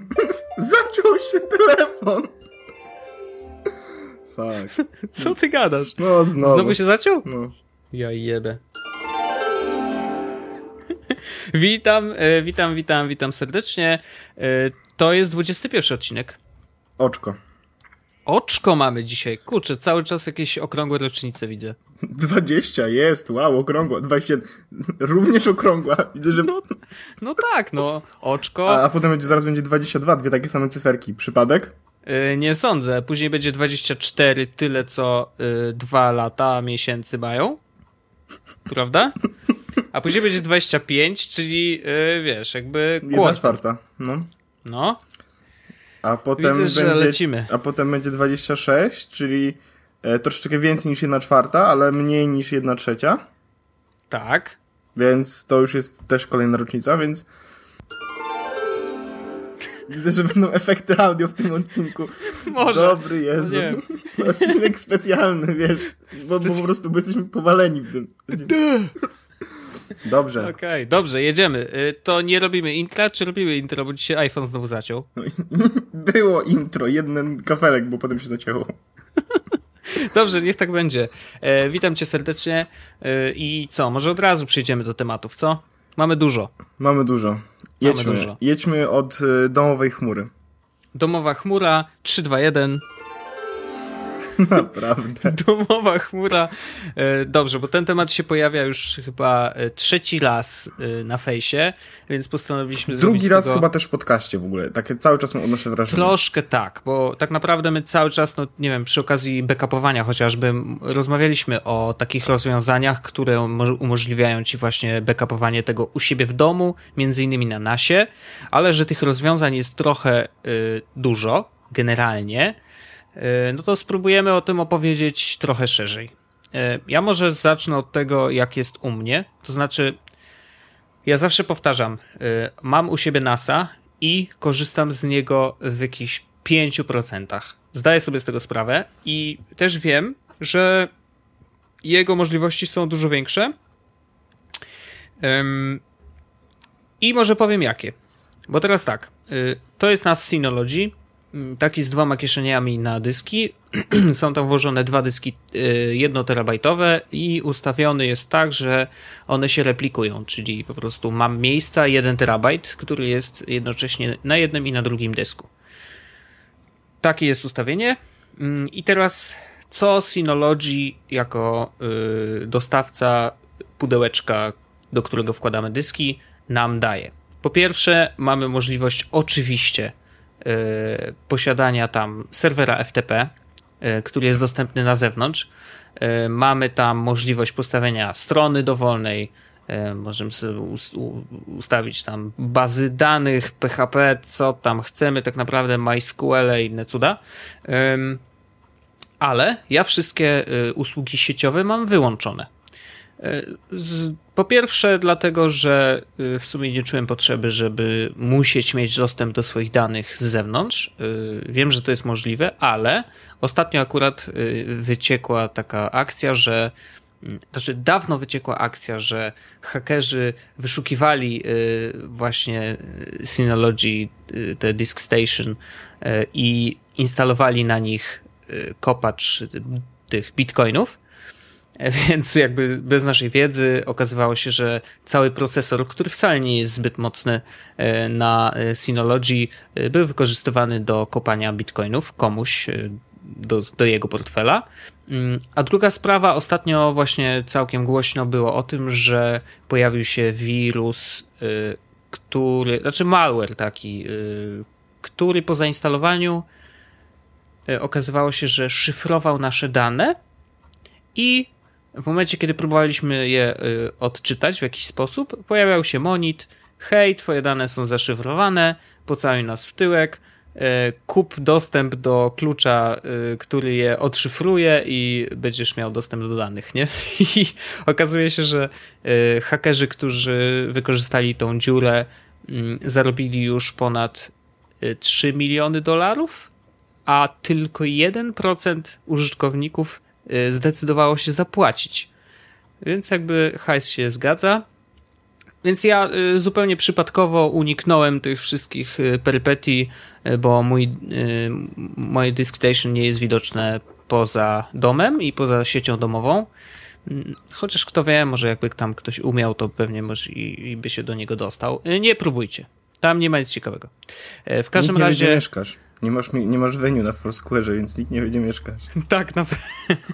Zaciął się telefon. Fuck. Co ty gadasz? No znowu. Znowu się zaciął? No. Ja jebę. witam, e, witam, witam, witam serdecznie. E, to jest 21 odcinek. Oczko. Oczko mamy dzisiaj. Kurczę, cały czas jakieś okrągłe rocznice widzę. 20 jest, wow, okrągła. 20, również okrągła. Widzę, że... No, no tak, no. Oczko. A, a potem będzie, zaraz będzie 22, dwie takie same cyferki. Przypadek? E, nie sądzę. Później będzie 24, tyle co y, dwa lata miesięcy mają. Prawda? A później będzie 25, czyli y, wiesz, jakby Jedna kłopot. czwarta. No. No, A potem Widzę, że będzie. lecimy. A potem będzie 26, czyli e, troszeczkę więcej niż 1 czwarta, ale mniej niż 1 trzecia. tak. Więc to już jest też kolejna rocznica, więc. Widzę, że będą efekty audio w tym odcinku. Może. Dobry Jezu. No. Odcinek specjalny, wiesz. Bo, bo po prostu jesteśmy powaleni w tym. Dobrze. Okej, dobrze, jedziemy. Y, To nie robimy intra, czy robimy intro, bo dzisiaj iPhone znowu zaciął? Było intro, jeden kafelek, bo potem się zacięło. Dobrze, niech tak będzie. E, witam cię serdecznie e, i co, może od razu przejdziemy do tematów, co? Mamy dużo. Mamy dużo. Jedźmy. dużo. Jedźmy od y, domowej chmury. Domowa chmura 321. Naprawdę. Domowa chmura. E, Dobrze, bo ten temat się pojawia już chyba e, trzeci raz e, na fejsie, więc postanowiliśmy zrobić Drugi raz tego... chyba też w podcaście w ogóle. Takie cały czas odnoszę wrażenie. Troszkę tak, bo tak naprawdę my cały czas, no nie wiem, przy okazji backupowania chociażby rozmawialiśmy o takich rozwiązaniach, które umo- umożliwiają ci właśnie backupowanie tego u siebie w domu, między innymi na nasie, ale że tych rozwiązań jest trochę y, dużo, generalnie, no to spróbujemy o tym opowiedzieć trochę szerzej. Y, ja może zacznę od tego, jak jest u mnie, to znaczy ja zawsze powtarzam, y, mam u siebie NASA i korzystam z niego w jakichś 5%. Zdaję sobie z tego sprawę i też wiem, że jego możliwości są dużo większe. I może powiem jakie. Bo teraz tak, y, to jest nas Synology, taki z dwoma kieszeniami na dyski. Są tam włożone dwa dyski y, jednoterabajtowe i ustawiony jest tak, że one się replikują, czyli po prostu mam miejsca 1 terabajt, który jest jednocześnie na jednym i na drugim dysku. Takie jest ustawienie. Mm, I teraz co Synology jako y, dostawca pudełeczka, do którego wkładamy dyski, nam daje. Po pierwsze, mamy możliwość oczywiście posiadania tam serwera FTP, y, który jest dostępny na zewnątrz. Y, mamy tam możliwość postawienia strony dowolnej. Możemy sobie ustawić tam bazy danych, PHP, co tam chcemy, tak naprawdę MySQL i inne cuda. Ale ja wszystkie usługi sieciowe mam wyłączone. Z, po pierwsze, dlatego, że y, w sumie nie czułem potrzeby, żeby musieć mieć dostęp do swoich danych z zewnątrz. Y, Wiem, że to jest możliwe, ale ostatnio akurat wyciekła taka akcja, że mm, znaczy dawno wyciekła akcja, że hakerzy wyszukiwali właśnie Synology, te Disk Station i instalowali na nich kopacz tych bitcoinów. E, Więc jakby bez naszej wiedzy okazywało się, że cały procesor, który wcale nie jest zbyt mocny e, na e, Synology, był wykorzystywany do kopania bitcoinów komuś do, do jego portfela. Mm, A druga sprawa, ostatnio właśnie całkiem głośno było o tym, że pojawił się wirus, który, znaczy malware taki, który po zainstalowaniu okazywało się, że szyfrował nasze dane i w momencie, kiedy próbowaliśmy je y, odczytać w jakiś sposób, pojawiał się monit. Hej, twoje dane są zaszyfrowane, pocałuj nas w tyłek, y, kup dostęp do klucza, y, który je odszyfruje i będziesz miał dostęp do danych, nie? I okazuje się, że hakerzy, którzy wykorzystali tą dziurę, mm, zarobili już ponad y, 3 miliony dolarów, a tylko 1% użytkowników zdecydowało się zapłacić. Więc jakby hajs się zgadza. więc ja y, zupełnie przypadkowo uniknąłem tych wszystkich y, perypetii, y, bo mój, moje Disk Station nie jest widoczne poza domem i poza siecią domową. Mm, chociaż kto wie, może jakby tam ktoś umiał, to pewnie może i, i by się do niego dostał. Nie próbujcie. Tam nie ma nic ciekawego. W każdym nikt nie razie. Wie, mieszkasz. Nie masz, nie masz venue na Foursquare, więc nikt nie będzie mieszkać. tak, na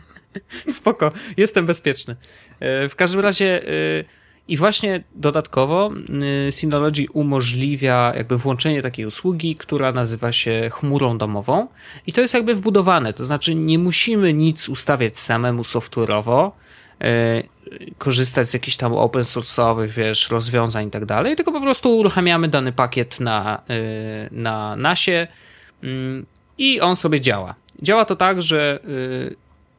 Spoko, jestem bezpieczny. W każdym razie i właśnie dodatkowo y, Synology umożliwia jakby włączenie takiej usługi, która nazywa się chmurą domową i to jest jakby wbudowane, to znaczy nie musimy nic ustawiać samemu software'owo, korzystać z jakichś tam open source'owych, wiesz, rozwiązań i tak dalej, tylko po prostu uruchamiamy dany pakiet na, na nasie i on sobie działa. Działa to tak, że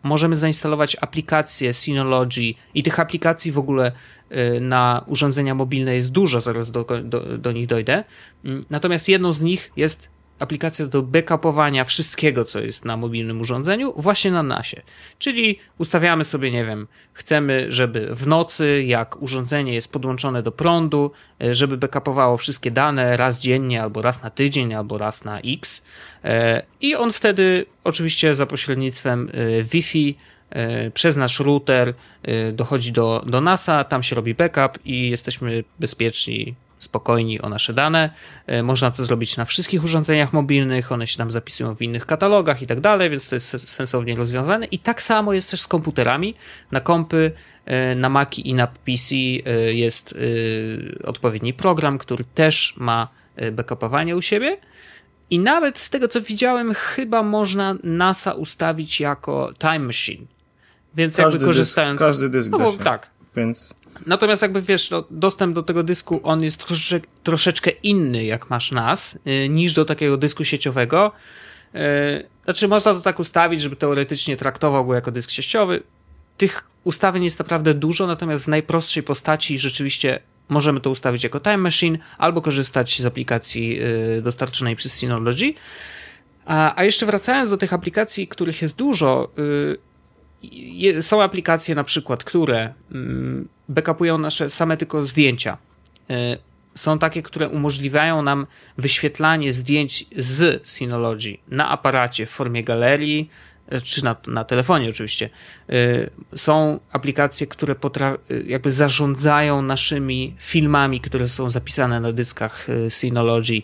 możemy zainstalować aplikację Synology i tych aplikacji w ogóle y, na urządzenia mobilne jest dużo, zaraz do, do, do nich dojdę. Mm, natomiast jedną z nich jest aplikacja do backupowania wszystkiego, co jest na mobilnym urządzeniu, właśnie na nasie. Czyli ustawiamy sobie, nie wiem, chcemy, żeby w nocy, jak urządzenie jest podłączone do prądu, e, żeby backupowało wszystkie dane raz dziennie, albo raz na tydzień, albo raz na X. E, I on wtedy, oczywiście za pośrednictwem e, Wi-Fi, przez nasz router dochodzi do, do NASA, tam się robi backup i jesteśmy bezpieczni spokojni o nasze dane. E, można to zrobić na wszystkich urządzeniach mobilnych, one się tam zapisują w innych katalogach i tak dalej, więc to jest sensownie rozwiązane. I tak samo jest też z komputerami. Na kompy, e, na Maci i na PC e, jest odpowiedni program, który też ma backupowanie u siebie. I nawet z tego co widziałem, chyba można NASA ustawić jako time machine. Więc każdy jakby korzystając. Dysk, każdy dysk. No bo, tak. Więc Natomiast jakby wiesz, no, dostęp do tego dysku on jest troszeczkę, troszeczkę inny, jak masz NAS, yy, niż do takiego dysku sieciowego. Yy, znaczy, można to tak ustawić, żeby teoretycznie traktował go jako dysk sieciowy. Tych ustawień jest naprawdę dużo, natomiast w najprostszej postaci rzeczywiście możemy to ustawić jako Time Machine albo korzystać z aplikacji yy, dostarczonej przez Synology. A, jeszcze wracając do tych aplikacji, których jest dużo, są aplikacje na przykład, które mm, backupują nasze same tylko zdjęcia. E, są takie, które umożliwiają nam wyświetlanie zdjęć z Synology na aparacie w formie galerii, e, czy na, na telefonie oczywiście. E, są aplikacje, które jakby zarządzają naszymi filmami, które są zapisane na dyskach Synology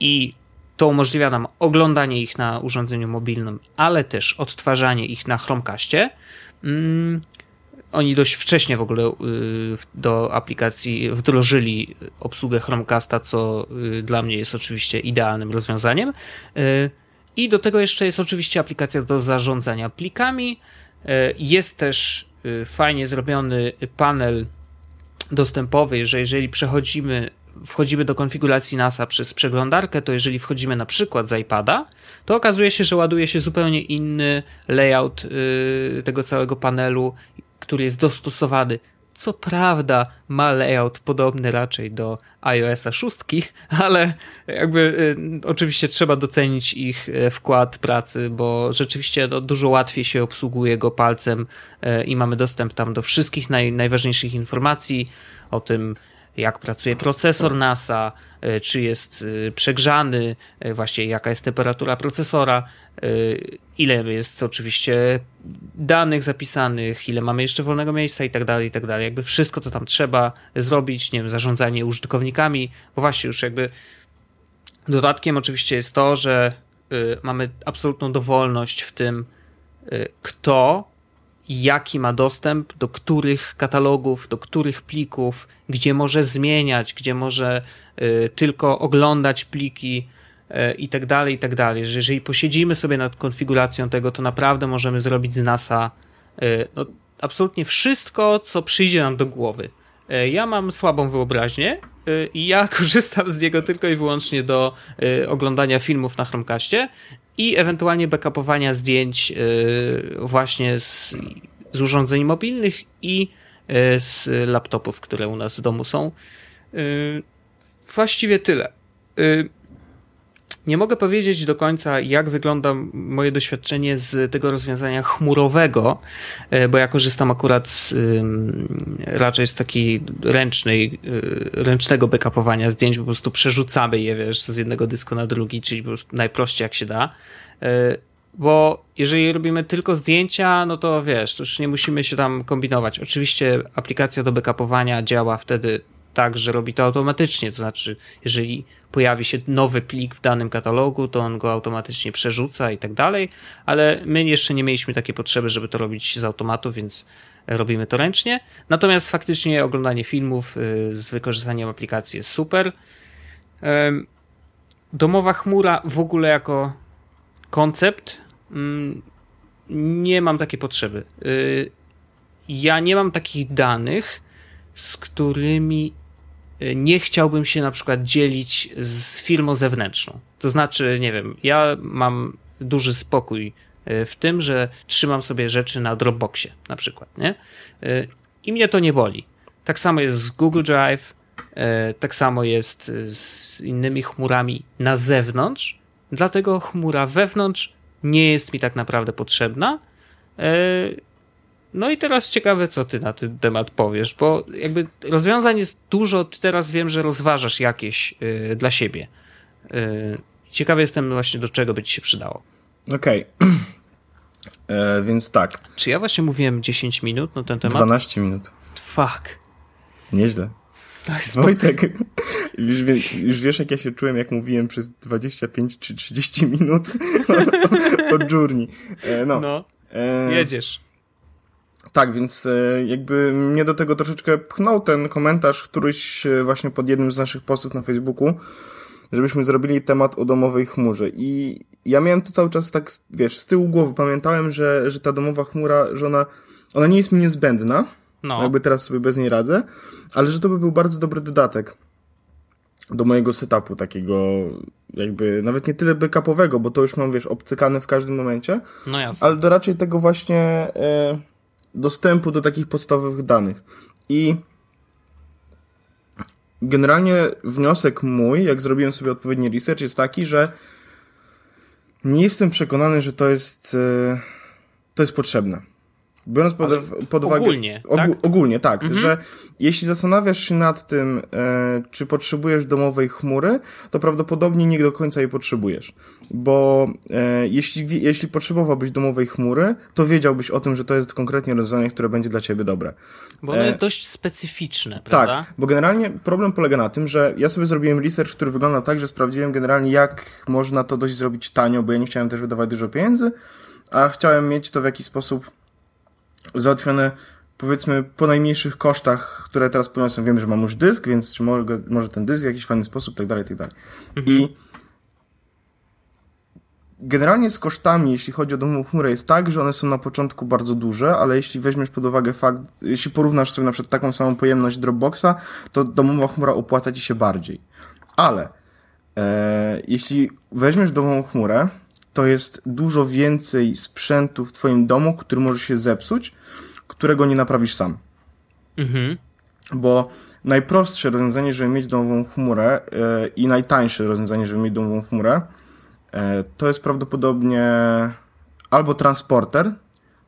i to umożliwia nam oglądanie ich na urządzeniu mobilnym, ale też odtwarzanie ich na Chromecastie. Mm, oni dość wcześnie w ogóle y, do aplikacji wdrożyli obsługę Chromecasta, co y, dla mnie jest oczywiście idealnym rozwiązaniem. Y, I do tego jeszcze jest oczywiście aplikacja do zarządzania plikami. Jest też fajnie zrobiony panel dostępowy, że jeżeli przechodzimy wchodzimy do konfiguracji NASA przez przeglądarkę, to jeżeli wchodzimy na przykład z iPada, to okazuje się, że ładuje się zupełnie inny layout yy, tego całego panelu, który jest dostosowany. Co prawda ma layout podobny raczej do iOSa 6, ale jakby yy, oczywiście trzeba docenić ich yy, wkład pracy, bo rzeczywiście no, dużo łatwiej się obsługuje go palcem i mamy dostęp tam do wszystkich naj, najważniejszych informacji o tym, jak pracuje procesor NASA, e, czy jest e, przegrzany, e, właśnie jaka jest temperatura procesora, ile jest oczywiście danych zapisanych, ile mamy jeszcze wolnego miejsca i tak dalej, i tak dalej. Jakby wszystko, co tam trzeba zrobić, nie wiem, zarządzanie użytkownikami, bo właśnie już jakby dodatkiem oczywiście jest to, że mamy absolutną dowolność w tym, kto jaki ma dostęp do których katalogów, do których plików, gdzie może zmieniać, gdzie może y, tylko oglądać pliki y, i tak dalej, i tak dalej. Że jeżeli posiedzimy sobie nad konfiguracją tego, to naprawdę możemy zrobić z NASA y, no, absolutnie wszystko, co przyjdzie nam do głowy. Ja mam słabą wyobraźnię i ja korzystam z niego tylko i wyłącznie do oglądania filmów na Chromecastie i ewentualnie backupowania zdjęć właśnie z, z urządzeń mobilnych i E, z laptopów, które u nas w domu są. E, właściwie tyle. Nie mogę powiedzieć do końca, jak wygląda moje doświadczenie z tego rozwiązania chmurowego, e, bo ja korzystam akurat z, raczej z takiej ręcznej, e, ręcznego backupowania zdjęć, po prostu przerzucamy je wiesz, z jednego dysku na drugi, czyli najprościej jak się da. E, bo jeżeli robimy tylko zdjęcia, no to wiesz, już nie musimy się tam kombinować. Oczywiście aplikacja do backupowania działa wtedy tak, że robi to automatycznie, to znaczy, jeżeli pojawi się nowy plik w danym katalogu, to on go automatycznie przerzuca i tak dalej, ale my jeszcze nie mieliśmy takiej potrzeby, żeby to robić z automatu, więc robimy to ręcznie. Natomiast faktycznie oglądanie filmów y, z wykorzystaniem aplikacji jest super. Domowa chmura w ogóle jako koncept mm, nie mam takiej potrzeby. Y, ja nie mam takich danych, z którymi nie chciałbym się na przykład dzielić z firmą zewnętrzną. To znaczy, nie wiem, ja mam duży spokój y, w tym, że trzymam sobie rzeczy na Dropboxie na przykład, nie? Y, I mnie to nie boli. Tak samo jest z Google Drive, tak samo jest z innymi chmurami na zewnątrz, dlatego chmura wewnątrz nie jest mi tak naprawdę potrzebna. No i teraz ciekawe, co ty na ten temat powiesz, bo jakby rozwiązań jest dużo, ty teraz wiem, że rozważasz jakieś yy, dla siebie. Yy, ciekawy jestem właśnie, do czego by ci się przydało. Okej. Okay. E, więc tak. Czy ja właśnie mówiłem 10 minut na ten temat? 12 minut. Fuck. Nieźle. Wojtek, już, już wiesz, jak ja się czułem, jak mówiłem przez 25 czy 30 minut o, o, journey. E, no. no. E, jedziesz. Tak, więc e, jakby mnie do tego troszeczkę pchnął ten komentarz, któryś e, właśnie pod jednym z naszych postów na Facebooku, żebyśmy zrobili temat o domowej chmurze. I ja miałem to cały czas tak, wiesz, z tyłu głowy. Pamiętałem, że, że ta domowa chmura, że ona, ona nie jest mi niezbędna. No. Jakby teraz sobie bez niej radzę, ale że to by był bardzo dobry dodatek do mojego setupu takiego jakby nawet nie tyle backupowego, bo to już mam, wiesz, obcykane w każdym momencie. No jasne. Ale do raczej tego właśnie... E, dostępu do takich podstawowych danych. I generalnie wniosek mój, jak zrobiłem sobie odpowiedni research, jest taki, że nie jestem przekonany, że to jest, e, to jest potrzebne. Biorąc pod, pod uwagę. Ogólnie. tak? Ogólnie, tak. Mhm. Że jeśli zastanawiasz się nad tym, e, czy potrzebujesz domowej chmury, to prawdopodobnie nie do końca jej potrzebujesz. Bo e, jeśli, jeśli potrzebowałbyś domowej chmury, to wiedziałbyś o tym, że to jest konkretnie rozwiązanie, które będzie dla ciebie dobre. Bo ono e, jest dość specyficzne, prawda? Tak, bo generalnie problem polega na tym, że ja sobie zrobiłem research, który wygląda tak, że sprawdziłem generalnie, jak można to dość zrobić tanio, bo ja nie chciałem też wydawać dużo pieniędzy, a chciałem mieć to w jakiś sposób załatwione powiedzmy po najmniejszych kosztach, które teraz poniosłem. Wiem, że mam już dysk, więc czy mogę, może ten dysk w jakiś fajny sposób, tak dalej, tak dalej. Mhm. I generalnie z kosztami, jeśli chodzi o domową chmurę, jest tak, że one są na początku bardzo duże, ale jeśli weźmiesz pod uwagę fakt, jeśli porównasz sobie na przykład taką samą pojemność Dropboxa, to domowa chmura opłaca ci się bardziej. Ale e, jeśli weźmiesz domową chmurę, to jest dużo więcej sprzętu w twoim domu, który może się zepsuć, którego nie naprawisz sam. Mhm. Bo najprostsze rozwiązanie, żeby mieć domową chmurę yy, i najtańsze rozwiązanie, żeby mieć domową chmurę, yy, to jest prawdopodobnie albo transporter,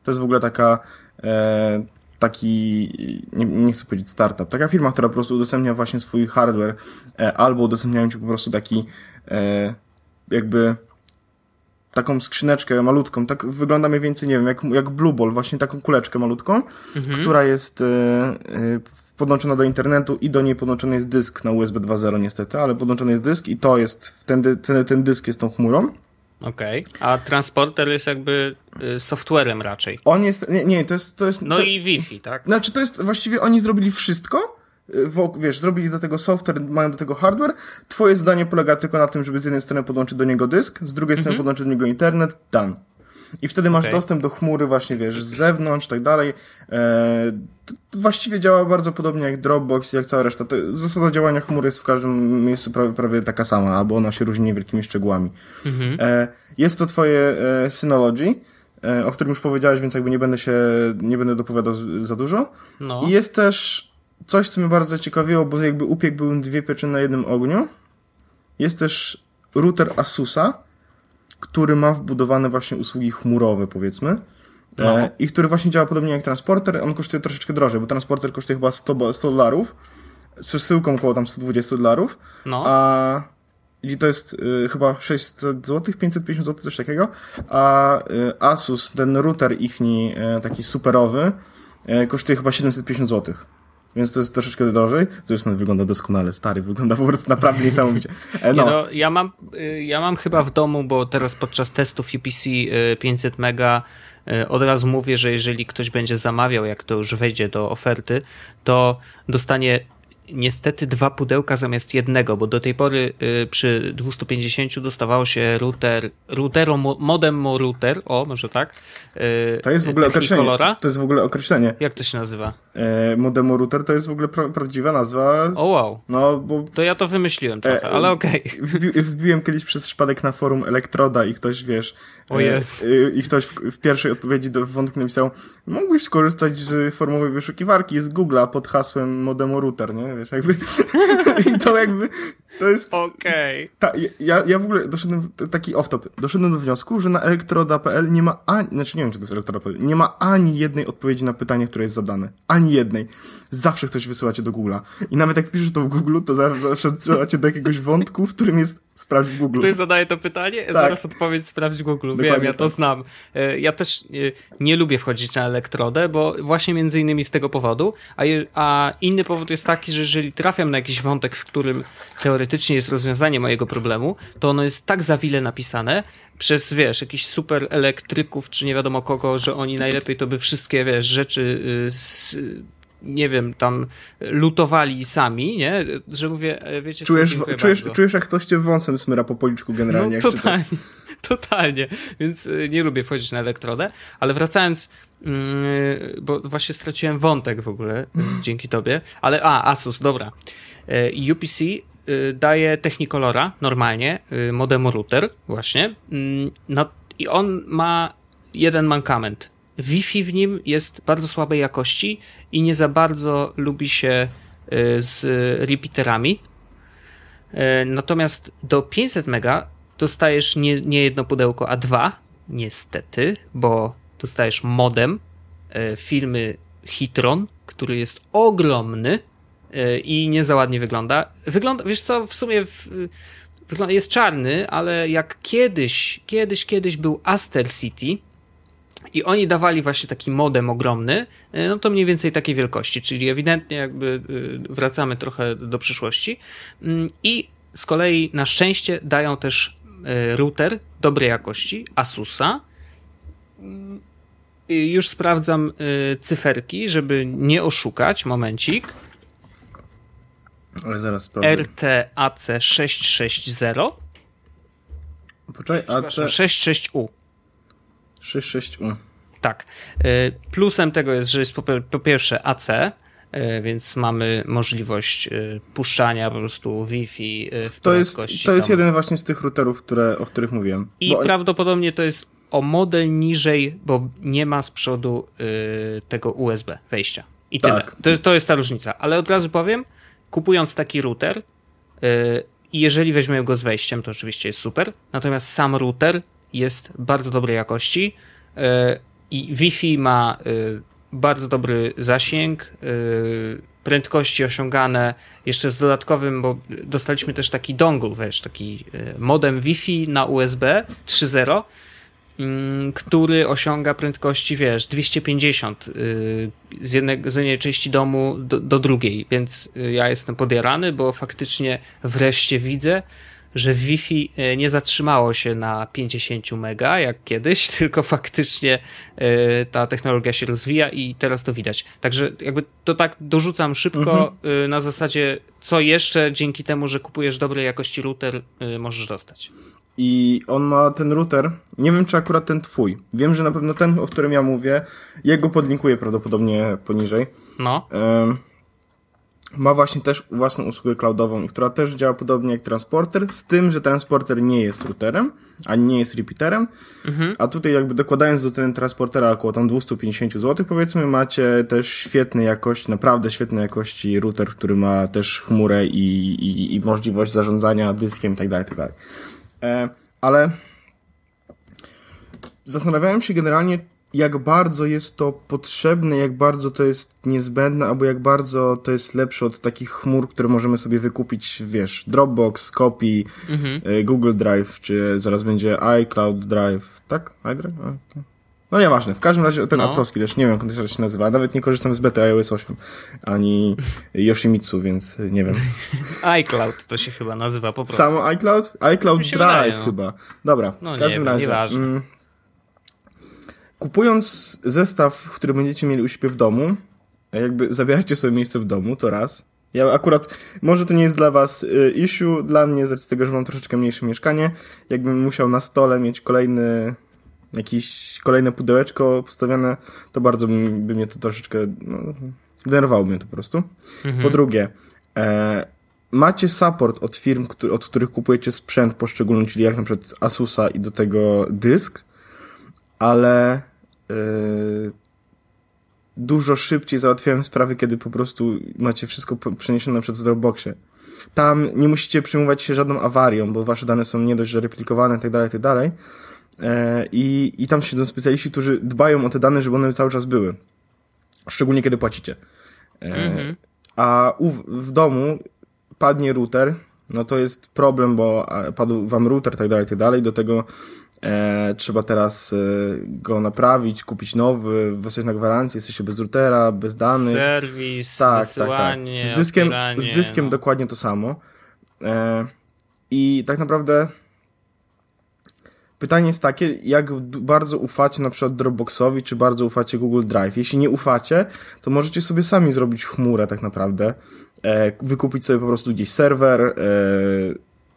to jest w ogóle taka yy, taki, nie, nie, chcę powiedzieć startup, taka firma, która po prostu udostępnia właśnie swój hardware, albo udostępniają ci po prostu taki jakby taką skrzyneczkę malutką, tak wygląda mniej więcej, nie wiem, jak, jak Blue Ball, właśnie taką kuleczkę malutką, mhm. która jest y, y, podłączona do internetu i do niej podłączony jest dysk na USB 2.0 niestety, ale podłączony jest dysk i to jest, ten, ten, ten dysk jest tą chmurą. Okej, okay. a transporter jest jakby y, softwarem raczej. On jest, nie, nie to jest... To jest no to, i Wi-Fi, tak? Znaczy to jest, właściwie oni zrobili wszystko, wiesz, zrobili do tego software, mają do tego hardware. Twoje zdanie polega tylko na tym, żeby z jednej strony podłączyć do niego dysk, z drugiej strony mhm. podłączyć do niego internet, done. I wtedy masz okay. dostęp do chmury właśnie, wiesz, z zewnątrz, tak dalej. E, właściwie działa bardzo podobnie jak Dropbox, jak cała reszta. To, zasada działania chmury jest w każdym miejscu prawie, prawie taka sama, albo ona się różni niewielkimi szczegółami. Mhm. E, jest to twoje e, Synology, e, o którym już powiedziałeś, więc jakby nie będę się, nie będę dopowiadał za dużo. No. I jest też coś, co mnie bardzo ciekawiło, bo jakby upiek był dwie pieczyny na jednym ogniu. Jest też router Asusa, który ma wbudowane właśnie usługi chmurowe, powiedzmy. No. E, I który właśnie działa podobnie jak transporter. On kosztuje troszeczkę drożej, bo transporter kosztuje chyba 100, bo- 100 dolarów. Z przesyłką około tam 120 dolarów. No. A i to jest y, chyba 600 zł, 550 zł, coś takiego. A y, Asus, ten router ichni y, taki superowy, y, kosztuje chyba 750 zł. Więc to jest troszeczkę drożej. Zresztą wygląda doskonale, stary, wygląda po prostu naprawdę niesamowicie. E, Nie no, no, ja mam, y, ja mam chyba w domu, bo teraz podczas testów UPC y, 500 mega y, od razu mówię, że jeżeli ktoś będzie zamawiał, jak to już wejdzie do oferty, to dostanie niestety dwa pudełka zamiast jednego, bo do tej pory y, przy 250 dostawało się router, routero, mo- modem mo router, o może tak. y, to jest w ogóle określenie. To jest w ogóle określenie. Jak to się nazywa? E, modemu router to jest w ogóle pra prawdziwa nazwa. Z, O wow, No, bo to ja to wymyśliłem trochę, E, ale okej. Wbi wbiłem kiedyś przez przypadek na forum Elektroda i ktoś, wiesz... O e, jest. e, I ktoś w, w pierwszej odpowiedzi do wątku napisał mógłbyś skorzystać z formowej wyszukiwarki z Google'a pod hasłem modemu router, nie? Wiesz, jakby... I to jakby... To jest... Okej. Ta, ja, ja w ogóle doszedłem, taki off-top, doszedłem do wniosku, że na elektroda.pl nie ma ani, znaczy nie wiem, czy to jest elektroda.pl, nie ma ani jednej odpowiedzi na pytanie, które jest zadane. Ani jednej. Zawsze ktoś wysyła cię do Google'a. I nawet jak piszesz to w Google, to zawsze, zawsze wysyła cię do jakiegoś wątku, w którym jest sprawdź w Google. Ktoś zadaje to pytanie, zaraz odpowiedź sprawdź w Google. Wiem, Dokładnie ja to tak. znam. E, Ja też e, nie lubię wchodzić na elektrodę, bo właśnie między innymi z tego powodu, a, je, a inny powód jest taki, że jeżeli trafiam na jakiś wątek, w którym teoretycznie jest rozwiązanie mojego problemu, to ono jest tak zawile napisane przez, wiesz, jakichś super elektryków, czy nie wiadomo kogo, że oni najlepiej to by wszystkie, wiesz, rzeczy y, z, nie wiem, tam lutowali sami, nie? Że mówię, e, wiecie czujesz, co, czujesz, bardzo. czujesz, jak ktoś cię wąsem smyra po policzku generalnie. No totalnie, totalnie, więc y, nie lubię wchodzić na elektrodę, ale wracając, yy, bo właśnie straciłem wątek w ogóle dzięki tobie, ale a, Asus, dobra. UPC daje Technicolora normalnie, y, modem router właśnie mm, no, i on ma jeden mankament. Wi-Fi w nim jest bardzo słabej jakości i nie za bardzo lubi się y, z repeaterami, E, Natomiast do 500 mega dostajesz nie, nie jedno pudełko, a dwa, niestety, bo dostajesz modem e, firmy Hitron, który jest ogromny i nie za ładnie wygląda. Wygląda, wiesz co, w sumie w, jest czarny, ale jak kiedyś, kiedyś, kiedyś był Aster City, i oni dawali właśnie taki modem ogromny, e, no to mniej więcej takiej wielkości, czyli ewidentnie jakby y, wracamy trochę do przyszłości. Mm, I z kolei na szczęście dają też y, router dobrej jakości Asusa. Mm, Już sprawdzam cyferki, żeby nie oszukać. Momencik. Ale zaraz sprawdzę. RTAC 660. Poczekaj, AC 66U. 66U. Tak. Y, Plusem tego jest, że jest po, pierwsze AC, y, więc mamy możliwość y, puszczania po prostu Wi-Fi w To jest, to jest tam. jeden właśnie z tych routerów, które, o których mówiłem. I Bo- prawdopodobnie to jest o model niżej, bo nie ma z przodu tego USB wejścia. I Tak. tyle. To, to jest ta różnica. Ale od razu powiem, kupując taki router, i jeżeli weźmiemy go z wejściem, to oczywiście jest super. Natomiast sam router jest bardzo dobrej jakości y, i Wi-Fi ma y, bardzo dobry zasięg, y, prędkości osiągane jeszcze z dodatkowym, bo dostaliśmy też taki dongle, wiesz, taki modem Wi-Fi na USB 3.0, mm, który osiąga prędkości, wiesz, 250 y, z, jednej, z jednej części domu do, do drugiej, więc ja jestem podjarany, bo faktycznie wreszcie widzę, że Wi-Fi y, nie zatrzymało się na 50 mega jak kiedyś, tylko faktycznie y, ta technologia się rozwija i teraz to widać. Także jakby to tak dorzucam szybko y, na zasadzie, co jeszcze dzięki temu, że kupujesz dobrej jakości router, y, możesz dostać. I on ma ten router, nie wiem czy akurat ten twój. Wiem, że na pewno ten, o którym ja mówię, jego podlinkuję prawdopodobnie poniżej. No, Em, ma właśnie też własną usługę cloudową, która też działa podobnie jak transporter, z tym, że transporter nie jest routerem, ani nie jest repeaterem, a tutaj jakby dokładając do ceny transportera około tam 250 zł powiedzmy, macie też świetnej jakości, naprawdę świetnej jakości router, który ma też chmurę i, i, i możliwość zarządzania dyskiem itd., itd. E, ale zastanawiałem się generalnie, jak bardzo jest to potrzebne, jak bardzo to jest niezbędne, albo jak bardzo to jest lepsze od takich chmur, które możemy sobie wykupić, wiesz, Dropbox, Copy, Mhm. e, Google Drive, czy zaraz będzie iCloud Drive, tak? iDrive? Okej. No nieważne, w każdym razie ten No. Atowski też, nie wiem jak on się nazywa, nawet nie korzystam z bety iOS 8, ani Yoshimitsu, więc nie wiem. iCloud to się chyba nazywa po prostu. Samo iCloud? iCloud Drive wydaje, no. chyba. Dobra, No w nie każdym wiem, razie. nieważne. mm, kupując zestaw, który będziecie mieli u siebie w domu, jakby zabierajcie sobie miejsce w domu, to raz. Ja akurat, może to nie jest dla was y, issue, dla mnie z tego, że mam troszeczkę mniejsze mieszkanie, jakbym musiał na stole mieć kolejny, jakieś kolejne pudełeczko postawione, to bardzo by, by mnie to troszeczkę, no, denerwowało mnie to po prostu. Mhm. Po drugie, e, macie support od firm, który, od których kupujecie sprzęt poszczególny, czyli jak na przykład Asusa i do tego dysk, ale dużo szybciej załatwiałem sprawy, kiedy po prostu macie wszystko przeniesione w Dropboxie. Tam nie musicie przejmować się żadną awarią, bo wasze dane są nie dość, że replikowane itd., itd. E, I, I tam siedzą specjaliści, którzy dbają o te dane, żeby one cały czas były. Szczególnie kiedy płacicie. E, Mhm. a u, w domu padnie router, no to jest problem, bo padł wam router, tak dalej, tak dalej. Do tego e, trzeba teraz e, go naprawić, kupić nowy, wysłać na gwarancję, jesteście bez routera, bez danych. Serwis, tak, tak, tak. wysyłanie, Z dyskiem, z dyskiem no. dokładnie to samo. E, I tak naprawdę pytanie jest takie, jak bardzo ufacie na przykład Dropboxowi, czy bardzo ufacie Google Drive. Jeśli nie ufacie, to możecie sobie sami zrobić chmurę tak naprawdę. E, wykupić sobie po prostu gdzieś serwer, e,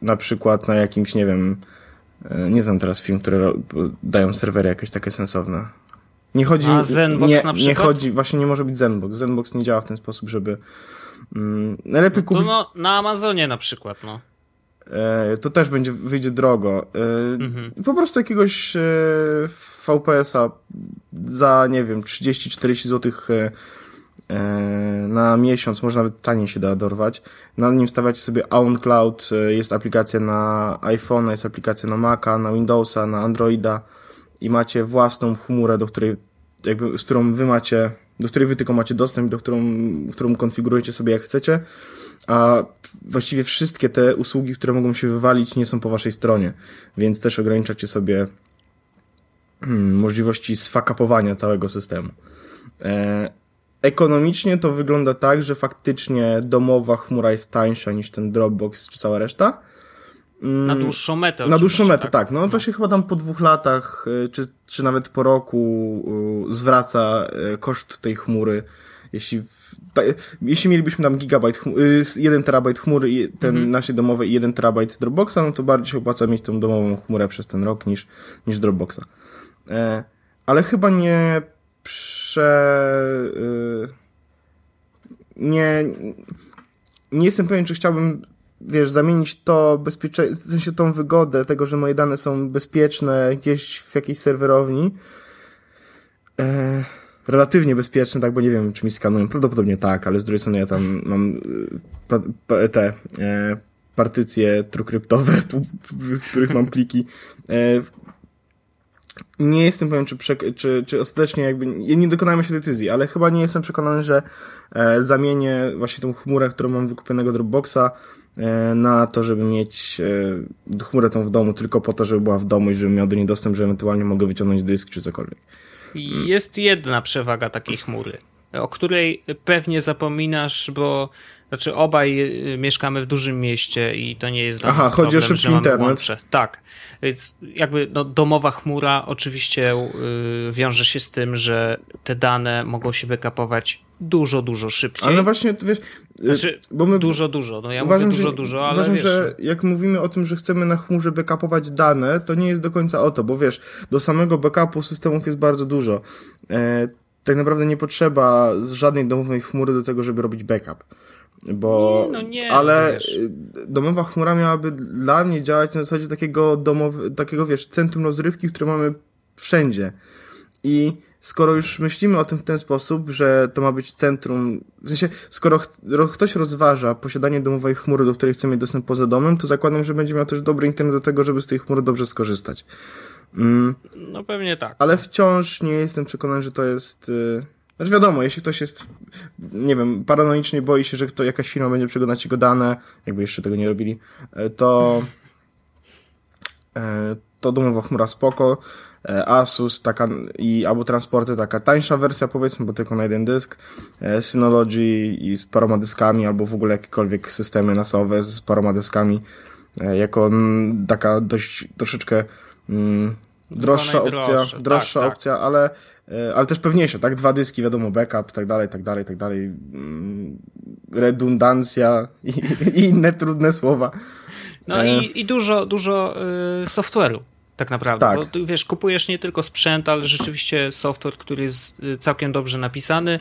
na przykład na jakimś, nie wiem, nie znam teraz firm, które dają serwery jakieś takie sensowne. Nie chodzi A Zenbox nie, na nie przykład? chodzi, właśnie nie może być Zenbox. Zenbox nie działa w ten sposób, żeby mm, najlepiej To kupić. no, na Amazonie na przykład, no. E, to też będzie, wyjdzie drogo. E, Mhm. Po prostu jakiegoś e, VPS-a za, nie wiem, 30-40 zł e, e, na miesiąc, może nawet taniej się da dorwać. Na nim stawiacie sobie OwnCloud, e, jest aplikacja na iPhone'a, jest aplikacja na Maca, na Windowsa, na Androida i macie własną chmurę, do której, jakby, z którą wy macie, do której wy tylko macie dostęp, do którą, którą konfigurujecie sobie jak chcecie a właściwie wszystkie te usługi, które mogą się wywalić, nie są po waszej stronie, więc też ograniczacie sobie hmm, możliwości sfakapowania całego systemu. E, ekonomicznie to wygląda tak, że faktycznie domowa chmura jest tańsza niż ten Dropbox czy cała reszta. Mm, Na dłuższą metę na dłuższą metę, tak. No to się chyba tam po dwóch latach, y, czy, czy nawet po roku y, zwraca y, koszt tej chmury. Jeśli, ta, jeśli mielibyśmy tam gigabajt, z 1 terabajt chmury, i ten Mhm. naszej domowej i 1 terabajt Dropboxa, no to bardziej się opłaca mieć tą domową chmurę przez ten rok niż, niż Dropboxa. E, ale chyba nie prze... Y, nie, nie jestem pewien, czy chciałbym, wiesz, zamienić to bezpiecze, w sensie tą wygodę tego, że moje dane są bezpieczne gdzieś w jakiejś serwerowni. E, relatywnie bezpieczne, tak, bo nie wiem, czy mi skanują. Prawdopodobnie tak, ale z drugiej strony ja tam mam y, pa, pa, te e, partycje trukryptowe, w których mam pliki. E, nie jestem pewien, czy, czy, czy ostatecznie jakby, nie dokonałem się decyzji, ale chyba nie jestem przekonany, że e, zamienię właśnie tą chmurę, którą mam wykupionego Dropboxa e, na to, żeby mieć e, chmurę tą w domu tylko po to, żeby była w domu i żebym miał do niej dostęp, że ewentualnie mogę wyciągnąć dysk czy cokolwiek. Jest jedna przewaga takiej chmury, o której pewnie zapominasz, bo znaczy obaj y, mieszkamy w dużym mieście i to nie jest dla Aha, chodzi o problem, szybki że mamy internet. łącze. Tak. Więc jakby no, domowa chmura oczywiście y, wiąże się z tym, że te dane mogą się backupować dużo, dużo szybciej. Ale no właśnie, wiesz, e, Znaczy, bo my Dużo, dużo. No ja uważam, mówię dużo, że, dużo, ale uważam, wiesz, że jak mówimy o tym, że chcemy na chmurze backupować dane, to nie jest do końca o to, bo wiesz, do samego backupu systemów jest bardzo dużo. E, tak naprawdę nie potrzeba żadnej domowej chmury do tego, żeby robić backup. Bo, Nie, no nie, ale wiesz. y, domowa chmura miałaby dla mnie działać na zasadzie takiego domowy, takiego wiesz, centrum rozrywki, które mamy wszędzie. I skoro już myślimy o tym w ten sposób, że to ma być centrum, w sensie, skoro ch ktoś rozważa posiadanie domowej chmury, do której chce mieć dostęp poza domem, to zakładam, że będzie miał też dobry internet do tego, żeby z tej chmury dobrze skorzystać. Mm. No pewnie tak. Ale wciąż nie jestem przekonany, że to jest... Yy... Znaczy wiadomo, jeśli ktoś jest, nie wiem, paranoicznie boi się, że kto, jakaś firma będzie przeglądać jego dane, jakby jeszcze tego nie robili, e, to e, to domowa chmura spoko. E, Asus, taka i albo transporty, taka tańsza wersja powiedzmy, bo tylko na jeden dysk. Synology i z paroma dyskami, albo w ogóle jakiekolwiek systemy nasowe z paroma dyskami, jako taka dość troszeczkę mm, droższa opcja, droższa tak, opcja, tak. ale E, ale też pewniejsze, tak? Dwa dyski, wiadomo, backup, tak dalej, tak dalej, tak dalej. Mm, redundancja i, i inne trudne słowa. No e... i, i dużo, dużo y, software'u tak naprawdę. Tak. Bo wiesz, kupujesz nie tylko sprzęt, ale rzeczywiście software, który jest y, całkiem dobrze napisany.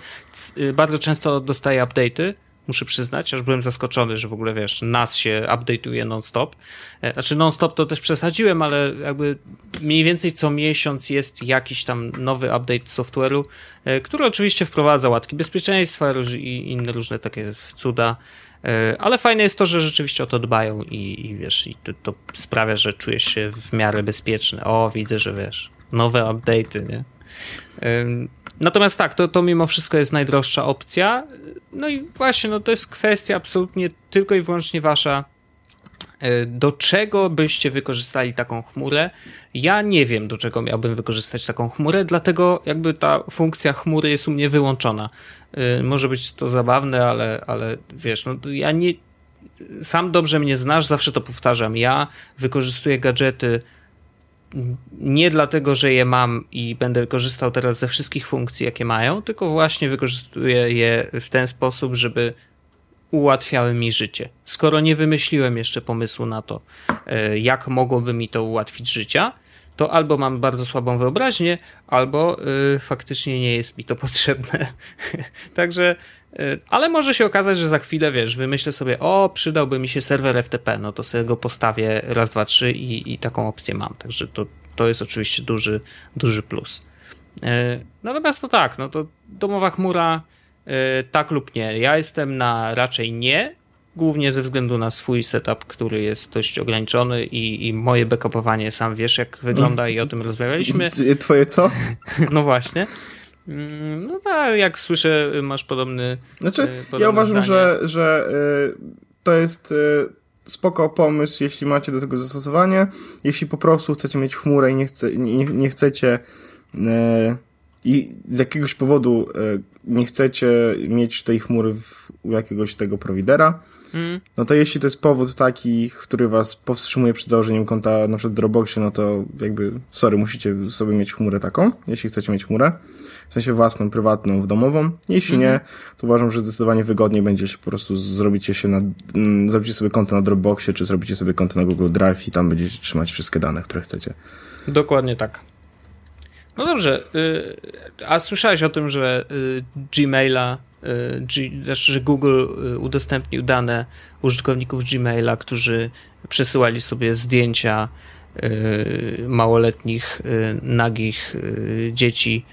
Bardzo często dostaje update'y muszę przyznać, aż byłem zaskoczony, że w ogóle wiesz, NAS się update'uje non-stop. E, znaczy non-stop to też przesadziłem, ale jakby mniej więcej co miesiąc jest jakiś tam nowy update software'u, e, który oczywiście wprowadza łatki bezpieczeństwa i inne różne takie cuda. E, ale fajne jest to, że rzeczywiście o to dbają i, i wiesz, i to, to sprawia, że czujesz się w miarę bezpieczny. O, widzę, że wiesz, nowe update'y, nie? Natomiast tak, to, to mimo wszystko jest najdroższa opcja. No i właśnie, no to jest kwestia absolutnie tylko i wyłącznie wasza. E, do czego byście wykorzystali taką chmurę? Ja nie wiem, do czego miałbym wykorzystać taką chmurę, dlatego jakby ta funkcja chmury jest u mnie wyłączona. E, może być to zabawne, ale, ale wiesz, no ja nie. Sam dobrze mnie znasz, zawsze to powtarzam. Ja wykorzystuję gadżety nie dlatego, że je mam i będę korzystał teraz ze wszystkich funkcji, jakie mają, tylko właśnie wykorzystuję je w ten sposób, żeby ułatwiały mi życie. Skoro nie wymyśliłem jeszcze pomysłu na to, e, jak mogłoby mi to ułatwić życia, to albo mam bardzo słabą wyobraźnię, albo y, faktycznie nie jest mi to potrzebne. Także, ale może się okazać, że za chwilę, wiesz, wymyślę sobie, o, przydałby mi się serwer FTP, no to sobie go postawię raz, dwa, trzy i, i taką opcję mam. Także to, to jest oczywiście duży, duży plus. Y, natomiast to tak, no to domowa chmura, tak lub nie. Ja jestem na raczej nie, głównie ze względu na swój setup, który jest dość ograniczony i, i moje backupowanie, sam wiesz jak wygląda i o tym rozmawialiśmy. Twoje co? No właśnie. Mm, no tak, jak słyszę, masz podobny. Znaczy, podobny ja uważam, zdanie. że, że y, to jest y, spoko pomysł, jeśli macie do tego zastosowanie. Jeśli po prostu chcecie mieć chmurę i nie, chce, nie, nie chcecie i z jakiegoś powodu nie chcecie mieć tej chmury w, u jakiegoś tego prowidera, Mm. No to jeśli to jest powód taki, który was powstrzymuje przed założeniem konta na przykład Dropboxie, no to jakby, sorry, musicie sobie mieć chmurę taką, jeśli chcecie mieć chmurę. W sensie własną, prywatną, w domową. Jeśli mm. nie, to uważam, że zdecydowanie wygodniej będzie się po prostu zrobicie się na, mm, zrobicie sobie konto na Dropboxie, czy zrobicie sobie konto na Google Drive i tam będziecie trzymać wszystkie dane, które chcecie. Dokładnie tak. No dobrze, y, a słyszałeś o tym, że y, Gmaila znaczy, że Google y, udostępnił dane użytkowników Gmaila, którzy przesyłali sobie zdjęcia y, małoletnich, nagich dzieci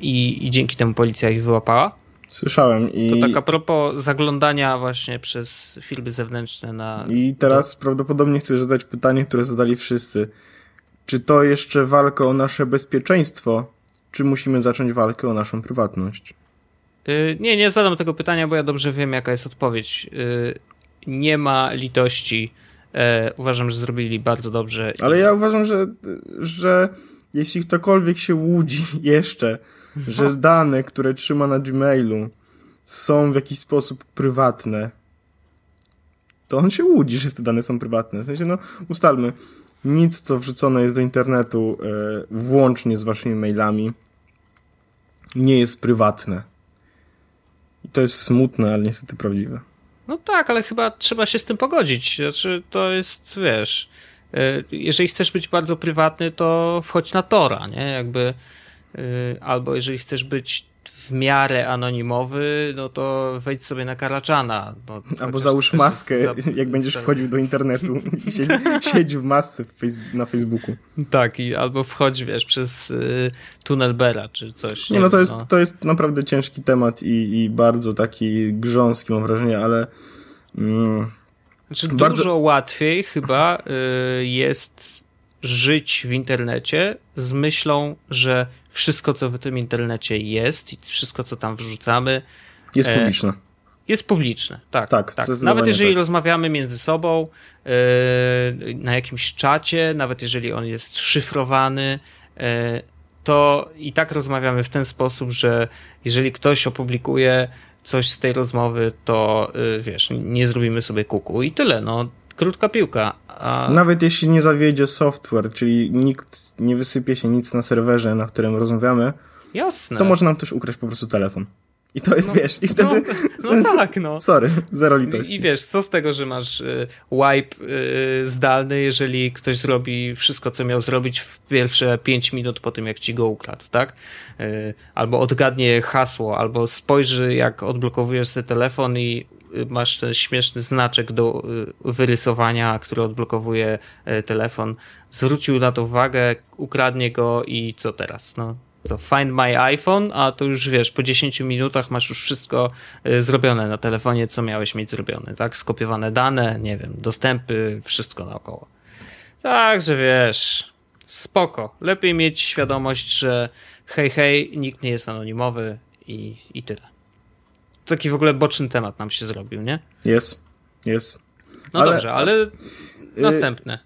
i, i dzięki temu policja ich wyłapała. Słyszałem. I... To tak a propos zaglądania właśnie przez firmy zewnętrzne na... I teraz prawdopodobnie chcesz zadać pytanie, które zadali wszyscy. Czy to jeszcze walka o nasze bezpieczeństwo, czy musimy zacząć walkę o naszą prywatność? Y, nie, nie zadam tego pytania, bo ja dobrze wiem, jaka jest odpowiedź. Y, nie ma litości. E, uważam, że zrobili bardzo dobrze. Ale ja uważam, że, że jeśli ktokolwiek się łudzi jeszcze, że dane, które trzyma na Gmailu są w jakiś sposób prywatne, to on się łudzi, że te dane są prywatne. W sensie, no, ustalmy, nic, co wrzucone jest do internetu, e, włącznie z waszymi mailami, nie jest prywatne. I to jest smutne, ale niestety prawdziwe. No tak, ale chyba trzeba się z tym pogodzić. Znaczy, to jest, wiesz, e, jeżeli chcesz być bardzo prywatny, to wchodź na Tora, nie? Jakby y, albo jeżeli chcesz być w miarę anonimowy, no to wejdź sobie na Karaczana. No, Albo załóż maskę, za... jak będziesz wchodził do internetu i siedź, siedź w masce w na Facebooku. Tak, i albo wchodź, wiesz, przez y, tunel Bera czy coś. Nie, nie no, to jest, no. to jest naprawdę ciężki temat i, i bardzo taki grząski, mam wrażenie, ale... Mm, znaczy, bardzo... Dużo łatwiej chyba y, jest żyć w internecie z myślą, że wszystko, co w tym internecie jest i wszystko, co tam wrzucamy, jest e, publiczne. Jest publiczne, tak. tak, tak. Nawet jeżeli tak. rozmawiamy między sobą e, na jakimś czacie, nawet jeżeli on jest szyfrowany, e, to i tak rozmawiamy w ten sposób, że jeżeli ktoś opublikuje coś z tej rozmowy, to wiesz, nie zrobimy sobie kuku i tyle. No, krótka piłka. A... Nawet jeśli nie zawiedzie software, czyli nikt nie wysypie się nic na serwerze, na którym rozmawiamy, Jasne. to może nam też ukraść po prostu telefon. I to jest, no, wiesz, i wtedy... No, no tak, no. Sorry, zero litości. I, I, wiesz, co z tego, że masz y, wipe y, zdalny, jeżeli ktoś zrobi wszystko, co miał zrobić w pierwsze 5 minut po tym, jak ci go ukradł, tak? Y, albo odgadnie hasło, albo spojrzy, jak odblokowujesz sobie telefon i masz ten śmieszny znaczek do y, wyrysowania, który odblokowuje y, telefon. Zwrócił na to uwagę, ukradnie go i co teraz? No, co, find my iPhone, a to już wiesz, po 10 minutach masz już wszystko y, zrobione na telefonie, co miałeś mieć zrobione, tak? Skopiowane dane, nie wiem, dostępy, wszystko naokoło. Także wiesz, spoko. Lepiej mieć świadomość, że hej, hej, nikt nie jest anonimowy i, i tyle taki w ogóle boczny temat nam się zrobił, nie? Jest, jest. No ale, dobrze, ale y następne.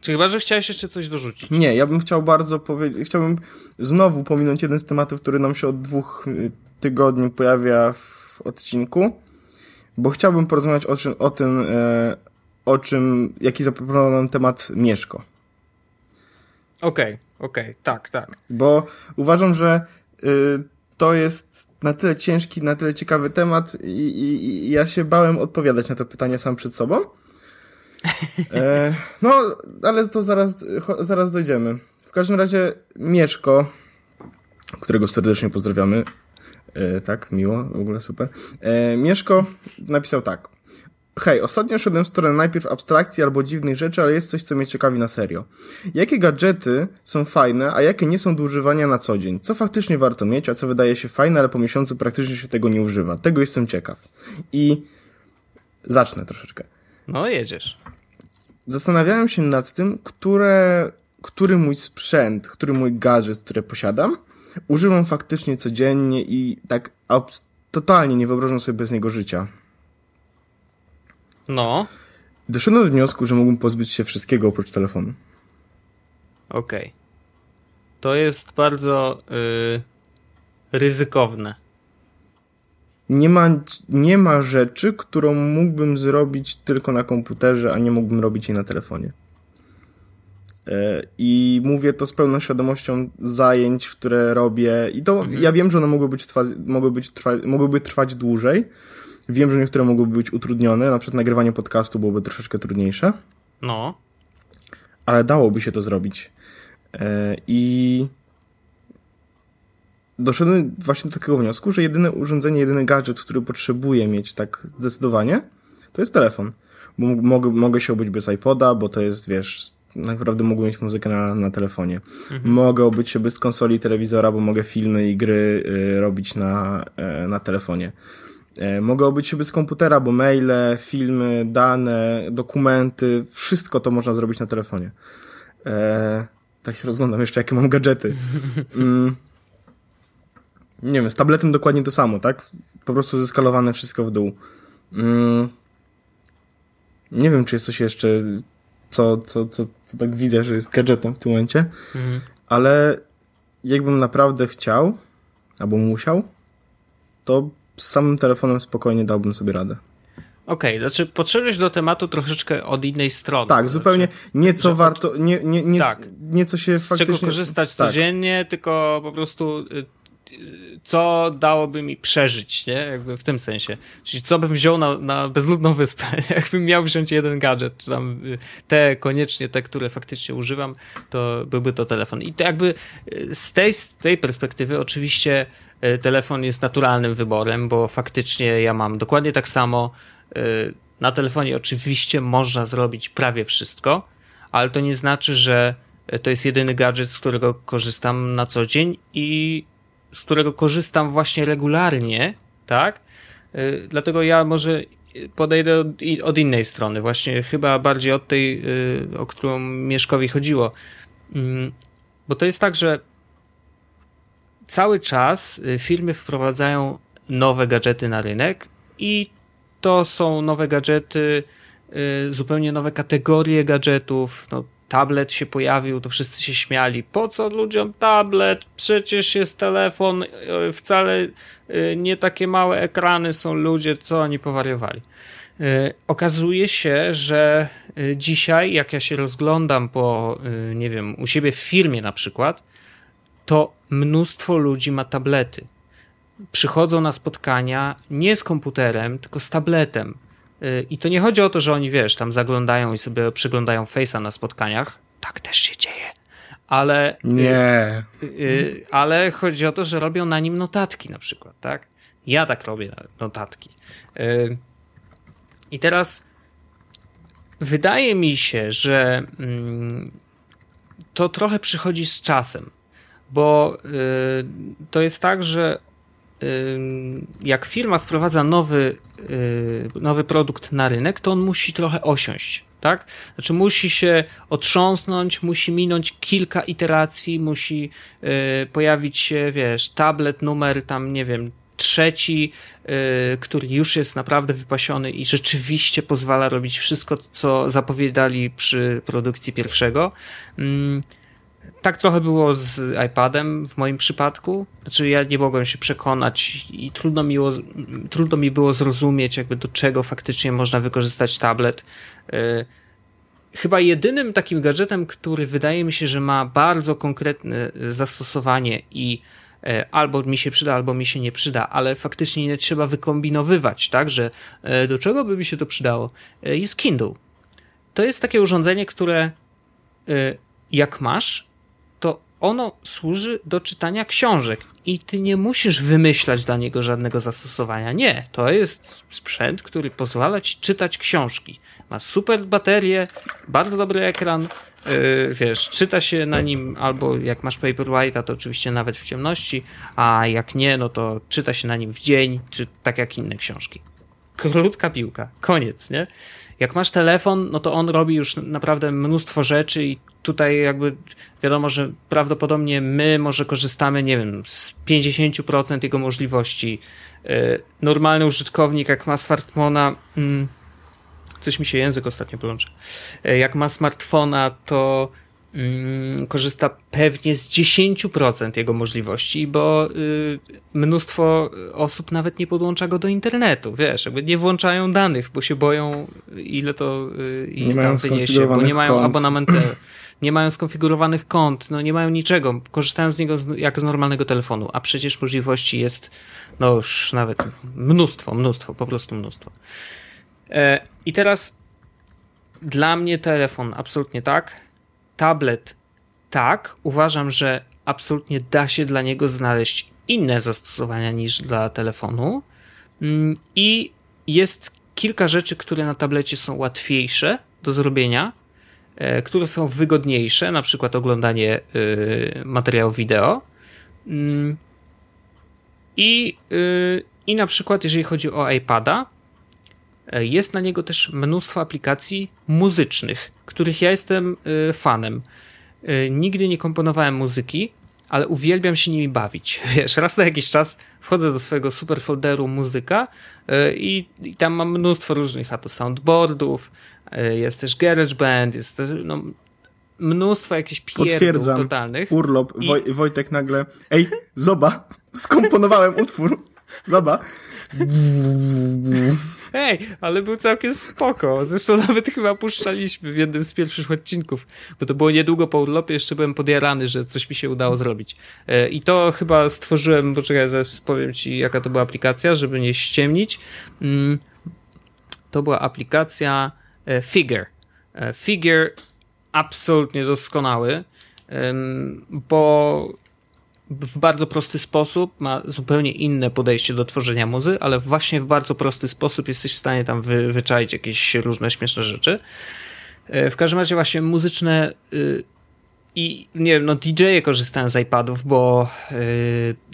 Czy chyba, że chciałeś jeszcze coś dorzucić? Nie, ja bym chciał bardzo powiedzieć, chciałbym znowu pominąć jeden z tematów, który nam się od dwóch y, tygodni pojawia w odcinku, bo chciałbym porozmawiać o, czym, o tym, e, o czym, jaki zaproponował nam temat Mieszko. Okej, okay, okej, okay, tak, tak. Bo uważam, że y, to jest na tyle ciężki, na tyle ciekawy temat i, i, i ja się bałem odpowiadać na to pytanie sam przed sobą. E, no, ale to zaraz, zaraz dojdziemy. W każdym razie Mieszko, którego serdecznie pozdrawiamy, e, tak, miło, w ogóle super. E, Mieszko napisał tak. Hej, ostatnio szedłem w stronę najpierw abstrakcji albo dziwnych rzeczy, ale jest coś, co mnie ciekawi na serio. Jakie gadżety są fajne, a jakie nie są do używania na co dzień? Co faktycznie warto mieć, a co wydaje się fajne, ale po miesiącu praktycznie się tego nie używa? Tego jestem ciekaw. I zacznę troszeczkę. No, jedziesz. Zastanawiałem się nad tym, które, który mój sprzęt, który mój gadżet, który posiadam, używam faktycznie codziennie i tak totalnie nie wyobrażam sobie bez niego życia. No. Doszedłem do wniosku, że mógłbym pozbyć się wszystkiego oprócz telefonu. Okej. Okay. To jest bardzo yy, ryzykowne. Nie ma, nie ma rzeczy, którą mógłbym zrobić tylko na komputerze, a nie mógłbym robić jej na telefonie. E, I mówię to z pełną świadomością zajęć, które robię. I to mhm. ja wiem, że one mogły być, trwa, mogły być trwa, mogłyby trwać dłużej, Wiem, że niektóre mogłyby być utrudnione, na przykład nagrywanie podcastu byłoby troszeczkę trudniejsze. No. Ale dałoby się to zrobić. E, I doszedłem właśnie do takiego wniosku, że jedyne urządzenie, jedyny gadżet, który potrzebuję mieć tak zdecydowanie, to jest telefon. Bo mogę, mogę się obyć bez iPoda, bo to jest, wiesz, naprawdę mogę mieć muzykę na, na telefonie. Mhm. Mogę obyć się bez konsoli telewizora, bo mogę filmy i gry y, robić na, y, na telefonie. E, mogę obyć się bez komputera, bo maile, filmy, dane, dokumenty, wszystko to można zrobić na telefonie. E, tak się rozglądam jeszcze, jakie mam gadżety. Mm. Nie wiem, z tabletem dokładnie to samo, tak? Po prostu zeskalowane wszystko w dół. Mm. Nie wiem, czy jest coś jeszcze, co, co, co, co tak widzę, że jest gadżetem w tym momencie, mhm. ale jakbym naprawdę chciał, albo musiał, to z samym telefonem spokojnie dałbym sobie radę. Okej, okay, znaczy podszedłeś do tematu troszeczkę od innej strony. Tak, zupełnie znaczy, nieco warto, nie, nie, nie, tak, nieco się z faktycznie... Z czego korzystać tak. codziennie, tylko po prostu y, co dałoby mi przeżyć, nie? Jakby w tym sensie. Czyli co bym wziął na, na bezludną wyspę, jakbym miał wziąć jeden gadżet, czy tam y, te koniecznie, te, które faktycznie używam, to byłby to telefon. I to jakby y, z tej, z tej perspektywy oczywiście y, telefon jest naturalnym wyborem, bo faktycznie ja mam dokładnie tak samo. Na telefonie oczywiście można zrobić prawie wszystko, ale to nie znaczy, że to jest jedyny gadżet, z którego korzystam na co dzień i z którego korzystam właśnie regularnie, tak? Y, dlatego ja może podejdę od, od, innej strony, właśnie chyba bardziej od tej, y, o którą Mieszkowi chodziło. Mm, bo to jest tak, że cały czas y, firmy wprowadzają nowe gadżety na rynek i to są nowe gadżety, zupełnie nowe kategorie gadżetów. No, tablet się pojawił, to wszyscy się śmiali. Po co ludziom tablet? Przecież jest telefon, e, wcale e, nie takie małe ekrany są ludzie, co oni powariowali. E, okazuje się, że dzisiaj, jak ja się rozglądam po, nie wiem, u siebie w firmie na przykład, to mnóstwo ludzi ma tablety. Przychodzą na spotkania nie z komputerem, tylko z tabletem i to nie chodzi o to, że oni, wiesz, tam zaglądają i sobie przyglądają Face'a na spotkaniach. Tak też się dzieje. Ale. Nie. Y, y, ale chodzi o to, że robią na nim notatki na przykład, tak? Ja tak robię notatki. Y, I teraz wydaje mi się, że mm, to trochę przychodzi z czasem, bo to jest tak, że jak firma wprowadza nowy, y, nowy produkt na rynek, to on musi trochę osiąść. Tak? Znaczy musi się otrząsnąć, musi minąć kilka iteracji, musi y, pojawić się, wiesz, tablet numer tam, nie wiem, trzeci, y, który już jest naprawdę wypasiony i rzeczywiście pozwala robić wszystko, co zapowiadali przy produkcji pierwszego tak trochę było z iPadem w moim przypadku. Znaczy, ja nie mogłem się przekonać i trudno mi, było, trudno mi było zrozumieć, jakby do czego faktycznie można wykorzystać tablet. E, chyba jedynym takim gadżetem, który wydaje mi się, że ma bardzo konkretne zastosowanie i e, albo mi się przyda, albo mi się nie przyda, ale faktycznie nie trzeba wykombinowywać, tak, że do czego by mi się to przydało, jest Kindle. To jest takie urządzenie, które jak masz, ono służy do czytania książek i ty nie musisz wymyślać dla niego żadnego zastosowania. Nie, to jest sprzęt, który pozwala ci czytać książki. Ma super baterię, bardzo dobry ekran, yy, wiesz, czyta się na nim albo jak masz Paperwhite'a, to oczywiście nawet w ciemności, a jak nie, no to czyta się na nim w dzień, czy tak jak inne książki. Krótka piłka, koniec, nie? Jak masz telefon, no to on robi już naprawdę mnóstwo rzeczy i tutaj jakby wiadomo, że prawdopodobnie my może korzystamy, nie wiem, z 50% jego możliwości. E, normalny użytkownik, jak ma smartfona, mm, coś mi się język ostatnio plącze, jak ma smartfona, to korzysta pewnie z 10% jego możliwości, bo y, mnóstwo osób nawet nie podłącza go do internetu, wiesz, jakby nie włączają danych, bo się boją, ile to y, ich tam wyniesie, bo nie mają abonamentu nie mają skonfigurowanych kont, no nie mają niczego, korzystają z niego jak z normalnego telefonu, a przecież możliwości jest no już nawet mnóstwo, mnóstwo, po prostu mnóstwo. E, I teraz dla mnie telefon absolutnie tak, tablet tak, uważam, że absolutnie da się dla niego znaleźć inne zastosowania niż dla telefonu mm, i jest kilka rzeczy, które na tablecie są łatwiejsze do zrobienia, E, które są wygodniejsze, na przykład oglądanie e, materiałów wideo. Mm. I, e, I na przykład, jeżeli chodzi o iPada, jest na niego też mnóstwo aplikacji muzycznych, których ja jestem fanem. Nigdy nie komponowałem muzyki, ale uwielbiam się nimi bawić. Wiesz, raz na jakiś czas wchodzę do swojego super folderu muzyka i, i tam mam mnóstwo różnych, a to soundboardów, E, jest też GarageBand, jest też no, mnóstwo jakichś pierdół totalnych. urlop. I... Woj Wojtek nagle, ej, zoba, skomponowałem utwór, zoba. Ej, ale był całkiem spoko. Zresztą nawet chyba puszczaliśmy w jednym z pierwszych odcinków, bo to było niedługo po urlopie, jeszcze byłem podjarany, że coś mi się udało zrobić. E, I to chyba stworzyłem, poczekaj, zaraz powiem ci, jaka to była aplikacja, żeby nie ściemnić. Mm, to była aplikacja e, Figure. E, Figure absolutnie doskonały, bo w bardzo prosty sposób, ma zupełnie inne podejście do tworzenia muzy, ale właśnie w bardzo prosty sposób jesteś w stanie tam wy, wyczaić jakieś różne śmieszne rzeczy. E, W każdym razie właśnie muzyczne y, i nie wiem, no DJ-e korzystają z iPadów, bo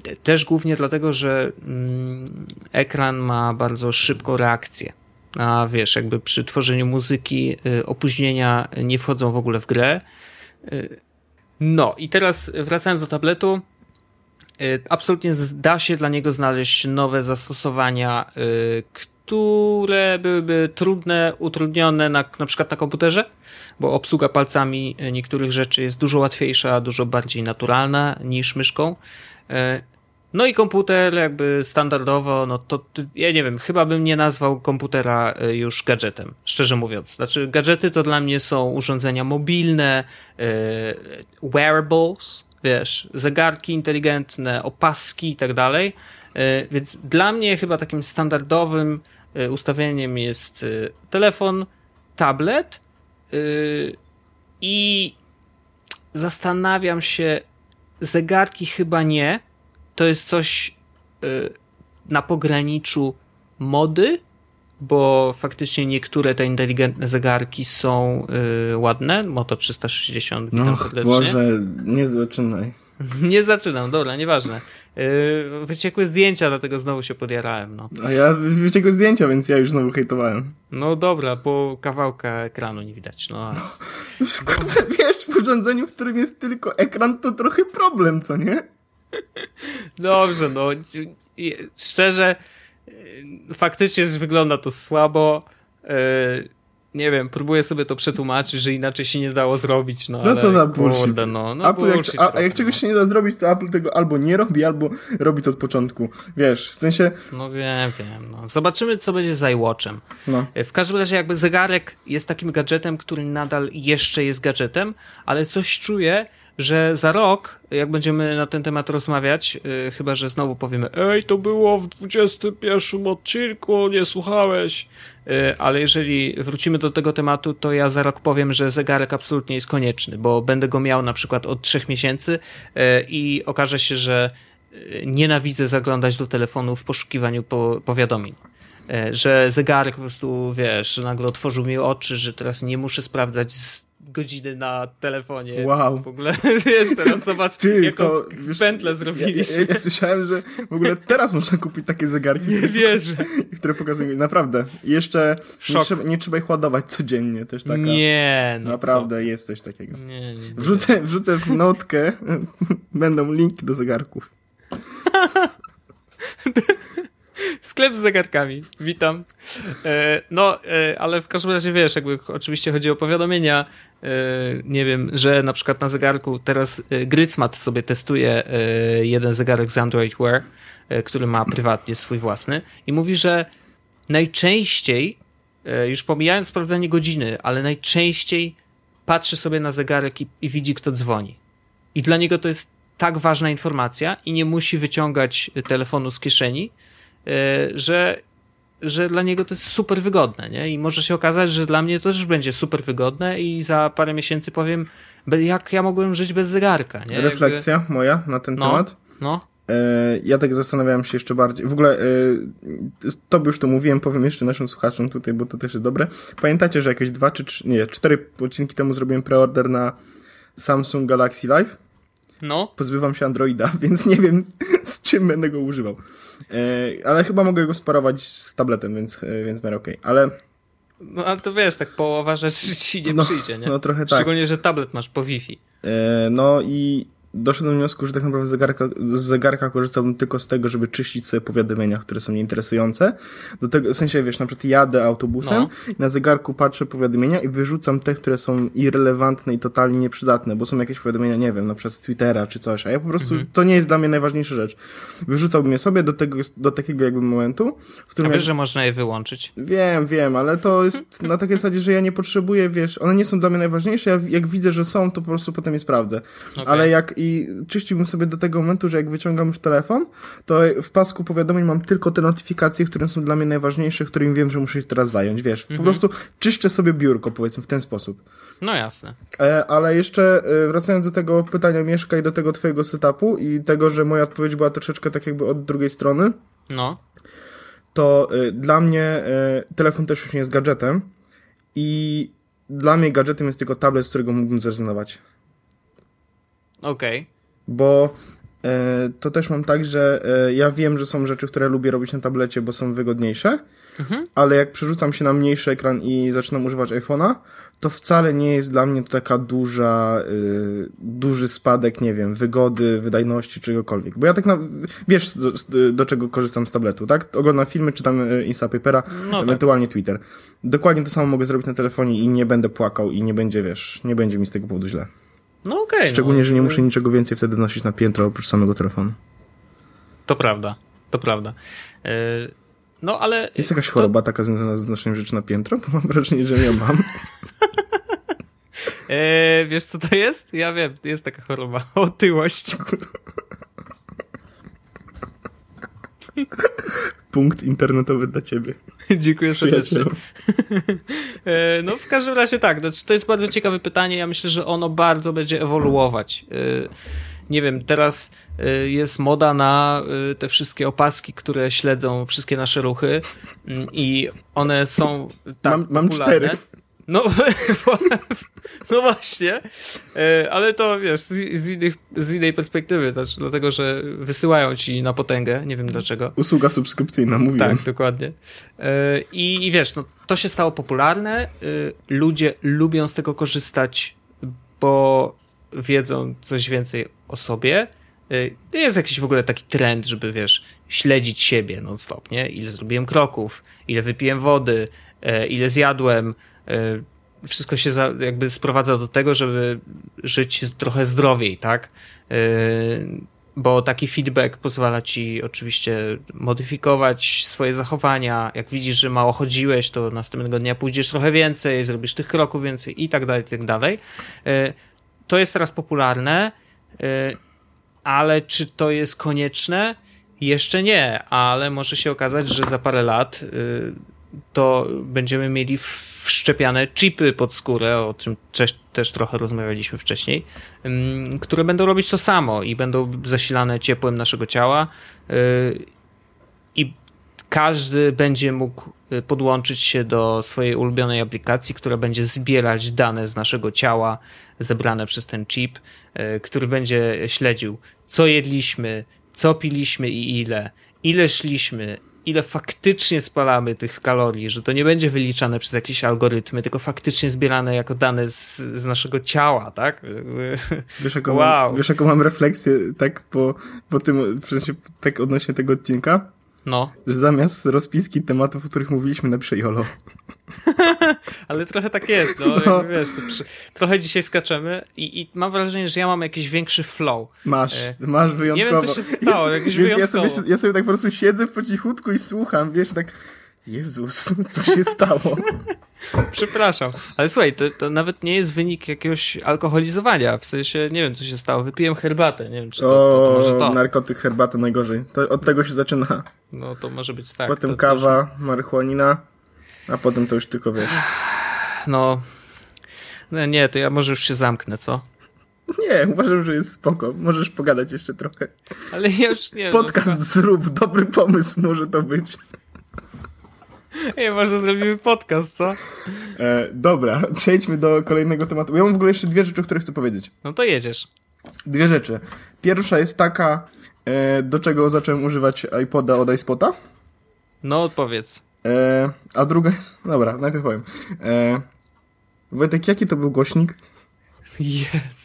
y, też głównie dlatego, że mm, ekran ma bardzo szybką reakcję. A wiesz, jakby przy tworzeniu muzyki y, opóźnienia nie wchodzą w ogóle w grę. No i teraz wracając do tabletu, absolutnie z- da się dla niego znaleźć nowe zastosowania, y, które byłyby trudne, utrudnione na, na przykład na komputerze, bo obsługa palcami y, niektórych rzeczy jest dużo łatwiejsza, dużo bardziej naturalna niż myszką. Y, No i komputer jakby standardowo, no to ja nie wiem, chyba bym nie nazwał komputera y, już gadżetem, szczerze mówiąc. Znaczy gadżety to dla mnie są urządzenia mobilne, y, wearables, wiesz, zegarki inteligentne, opaski i tak dalej. Y, Więc dla mnie chyba takim standardowym y, ustawieniem jest y, telefon, tablet i zastanawiam się, zegarki chyba nie. To jest coś na pograniczu mody, bo faktycznie niektóre te inteligentne zegarki są y, ładne. Moto 360, witam No. Boże, nie zaczynaj. Nie zaczynam, dobra, nieważne. Yy, wyciekły zdjęcia, dlatego znowu się podjarałem. No, A ja wyciekłem zdjęcia, więc ja już znowu hejtowałem. no dobra, bo kawałka ekranu nie widać. No, ale- Kurde, wiesz, w urządzeniu, w którym jest tylko ekran, to trochę problem, co nie? dobrze, no. Szczerze, faktycznie wygląda to słabo. Yy, nie wiem, próbuję sobie to przetłumaczyć, że inaczej się nie dało zrobić. No, No ale, co za bullshit. No, no Apple jak, bullshit a, a jak czegoś no. się nie da zrobić, to Apple tego albo nie robi, albo robi to od początku. Wiesz, w sensie, No wiem, wiem. No. Zobaczymy, co będzie z iWatchem. no. W każdym razie jakby zegarek jest takim gadżetem, który nadal jeszcze jest gadżetem, ale coś czuję, że za rok, jak będziemy na ten temat rozmawiać, yy, chyba że znowu powiemy, ej, to było w 21 odcinku, nie słuchałeś. Yy, ale jeżeli wrócimy do tego tematu, to ja za rok powiem, że zegarek absolutnie jest konieczny, bo będę go miał na przykład od trzech miesięcy yy, i okaże się, że yy, nienawidzę zaglądać do telefonu w poszukiwaniu po, powiadomień. E, że zegarek po prostu, wiesz, że nagle otworzył mi oczy, że teraz nie muszę sprawdzać godziny na telefonie. Wow. W ogóle, wiesz, teraz zobacz, Ty, jaką to... Wiesz, pętlę ja, zrobiliśmy. ja, ja słyszałem, że w ogóle teraz można kupić takie zegarki, Nie które, wierzę. które pokazują, naprawdę. I jeszcze nie trzeba, nie trzeba ich ładować codziennie, też taka. Nie, no Naprawdę jest coś takiego. co? Nie, nie, nie. Wrzucę, wrzucę w notkę, będą linki do zegarków. Sklep z zegarkami. Witam. E, no, e, ale w każdym razie wiesz, jakby oczywiście chodzi o powiadomienia. E, nie wiem, że na przykład na zegarku teraz Grycmat sobie testuje jeden zegarek z Android Wear, który ma prywatnie swój własny i mówi, że najczęściej, już pomijając sprawdzanie godziny, ale najczęściej patrzy sobie na zegarek i, i widzi, kto dzwoni. I dla niego to jest tak ważna informacja i nie musi wyciągać telefonu z kieszeni, że, że dla niego to jest super wygodne, nie? I może się okazać, że dla mnie to też będzie super wygodne i za parę miesięcy powiem, jak ja mogłem żyć bez zegarka, nie? Jakby- Refleksja moja na ten No. temat. No, E, ja tak zastanawiałem się jeszcze bardziej. W ogóle, e, to już to mówiłem, powiem jeszcze naszym słuchaczom tutaj, bo to też jest dobre. Pamiętacie, że jakieś dwa czy trzy, nie, cztery odcinki temu zrobiłem preorder na Samsung Galaxy Live? No, Pozbywam się Androida, więc nie wiem z, z czym będę go używał. E, ale chyba mogę go sparować z tabletem, więc, e, więc miarę okej. Ale no, ale to wiesz, tak połowa rzeczy ci nie No, przyjdzie, nie? no trochę tak. Szczególnie, że tablet masz po Wi-Fi. E, no i doszedłem do wniosku, że tak naprawdę z zegarka, z zegarka korzystałbym tylko z tego, żeby czyścić sobie powiadomienia, które są nieinteresujące. Do tego, w sensie, wiesz, na przykład jadę autobusem No. i na zegarku patrzę powiadomienia i wyrzucam te, które są irrelevantne i totalnie nieprzydatne, bo są jakieś powiadomienia, nie wiem, na przykład z Twittera czy coś, a ja po prostu, Mhm. to nie jest dla mnie najważniejsza rzecz. Wyrzucałbym je sobie do tego, do takiego jakby momentu, w A którym wiesz, jak- że można je wyłączyć. Wiem, wiem, ale to jest na takiej zasadzie, że ja nie potrzebuję, wiesz, one nie są dla mnie najważniejsze, ja jak widzę, że są, to po prostu potem je sprawdzę. Okej. Ale jak i czyściłbym sobie do tego momentu, że jak wyciągam już telefon, to w pasku powiadomień mam tylko te notyfikacje, które są dla mnie najważniejsze, którymi wiem, że muszę się teraz zająć, wiesz. Po prostu czyszczę sobie biurko, powiedzmy, w ten sposób. No jasne. E, ale jeszcze e, wracając do tego pytania Mieszka i do tego twojego setupu i tego, że moja odpowiedź była troszeczkę tak jakby od drugiej strony, No. to y, dla mnie telefon też już nie jest gadżetem i dla mnie gadżetem jest tylko tablet, z którego mógłbym zrezygnować. Okej. Bo y, to też mam tak, że y, ja wiem, że są rzeczy, które lubię robić na tablecie, bo są wygodniejsze, Mhm. ale jak przerzucam się na mniejszy ekran i zaczynam używać iPhone'a, to wcale nie jest dla mnie to taka duża, y, duży spadek, nie wiem, wygody, wydajności, czegokolwiek. Bo ja tak na, wiesz, do, do czego korzystam z tabletu, tak? Oglądam filmy, czytam Instapapera, No tak. ewentualnie Twitter. Dokładnie to samo mogę zrobić na telefonie i nie będę płakał i nie będzie, wiesz, nie będzie mi z tego powodu źle. No okej. Szczególnie, no, że nie muszę niczego więcej wtedy nosić na piętro oprócz samego telefonu. To prawda. To prawda. Yy, no ale... Jest jakaś to- choroba taka związana z noszeniem rzeczy na piętro? Bo mam wrażenie, że ja mam. E, wiesz co to jest? Ja wiem, jest taka choroba. Otyłość. Punkt internetowy dla ciebie. Dziękuję serdecznie. E, no w każdym razie tak, znaczy, to jest bardzo ciekawe pytanie. Ja myślę, że ono bardzo będzie ewoluować. E, Nie wiem, teraz e, jest moda na te wszystkie opaski, które śledzą wszystkie nasze ruchy mm, i one są tak Mam- mam cztery. No, no właśnie, E, ale to wiesz, z, z, innych, z innej perspektywy, znaczy, dlatego, że wysyłają ci na potęgę, nie wiem dlaczego. Usługa subskrypcyjna, mówiłem. Tak, dokładnie. E, I, I wiesz, no, to się stało popularne. e, Ludzie lubią z tego korzystać, bo wiedzą coś więcej o sobie. Jest jakiś w ogóle taki trend, żeby wiesz, śledzić siebie non-stop, nie? Ile zrobiłem kroków, ile wypiłem wody, ile zjadłem. E, Wszystko się za, jakby sprowadza do tego, żeby żyć trochę zdrowiej, tak? E, bo taki feedback pozwala ci oczywiście modyfikować swoje zachowania. Jak widzisz, że mało chodziłeś, to następnego dnia pójdziesz trochę więcej, zrobisz tych kroków więcej i tak dalej, i tak dalej. E, To jest teraz popularne, ale czy to jest konieczne? Jeszcze nie, ale może się okazać, że za parę lat y, to będziemy mieli wszczepiane chipy pod skórę, o czym też, trochę rozmawialiśmy wcześniej, ym, które będą robić to samo i będą zasilane ciepłem naszego ciała y, i każdy będzie mógł y, podłączyć się do swojej ulubionej aplikacji, która będzie zbierać dane z naszego ciała zebrane przez ten chip, y, który będzie śledził, co jedliśmy, co piliśmy i ile, ile szliśmy, ile faktycznie spalamy tych kalorii, że to nie będzie wyliczane przez jakieś algorytmy, tylko faktycznie zbierane jako dane z, z naszego ciała, tak? Wiesz, jaką, Wow. mam, wiesz, jaką mam refleksję tak po, po tym, w sensie tak odnośnie tego odcinka? No, Że zamiast rozpiski tematów, o których mówiliśmy, napiszę YOLO. ale trochę tak jest, no, No. wiesz, to przy, trochę dzisiaj skaczemy i, i mam wrażenie, że ja mam jakiś większy flow. Masz, E, masz wyjątkowo. wiem, co się stało, jakieś Więc ja sobie, wyjątkowo. ja sobie tak po prostu siedzę po cichutku i słucham, wiesz, tak Jezus, co się stało? Przepraszam. Ale słuchaj, to, to nawet nie jest wynik jakiegoś alkoholizowania. W sensie, nie wiem, co się stało. Wypiłem herbatę. Nie wiem, czy to, to, to może O, to. narkotyk, herbata najgorzej. To, od tego się zaczyna. No to może być tak. potem to, kawa, marihuanina, a potem to już tylko wiesz. No. no. Nie, to ja może już się zamknę, co? Nie, uważam, że jest spoko. Możesz pogadać jeszcze trochę. Ale ja już nie Podcast zrób, dobry pomysł może to być. Nie, może zrobimy podcast, co? E, dobra, przejdźmy do kolejnego tematu. Ja mam w ogóle jeszcze dwie rzeczy, o których chcę powiedzieć. No to jedziesz. Dwie rzeczy. Pierwsza jest taka, e, do czego zacząłem używać iPoda od iSpota. No odpowiedz. E, a druga, dobra, najpierw powiem. E, Wojtek, jaki to był głośnik? Jest.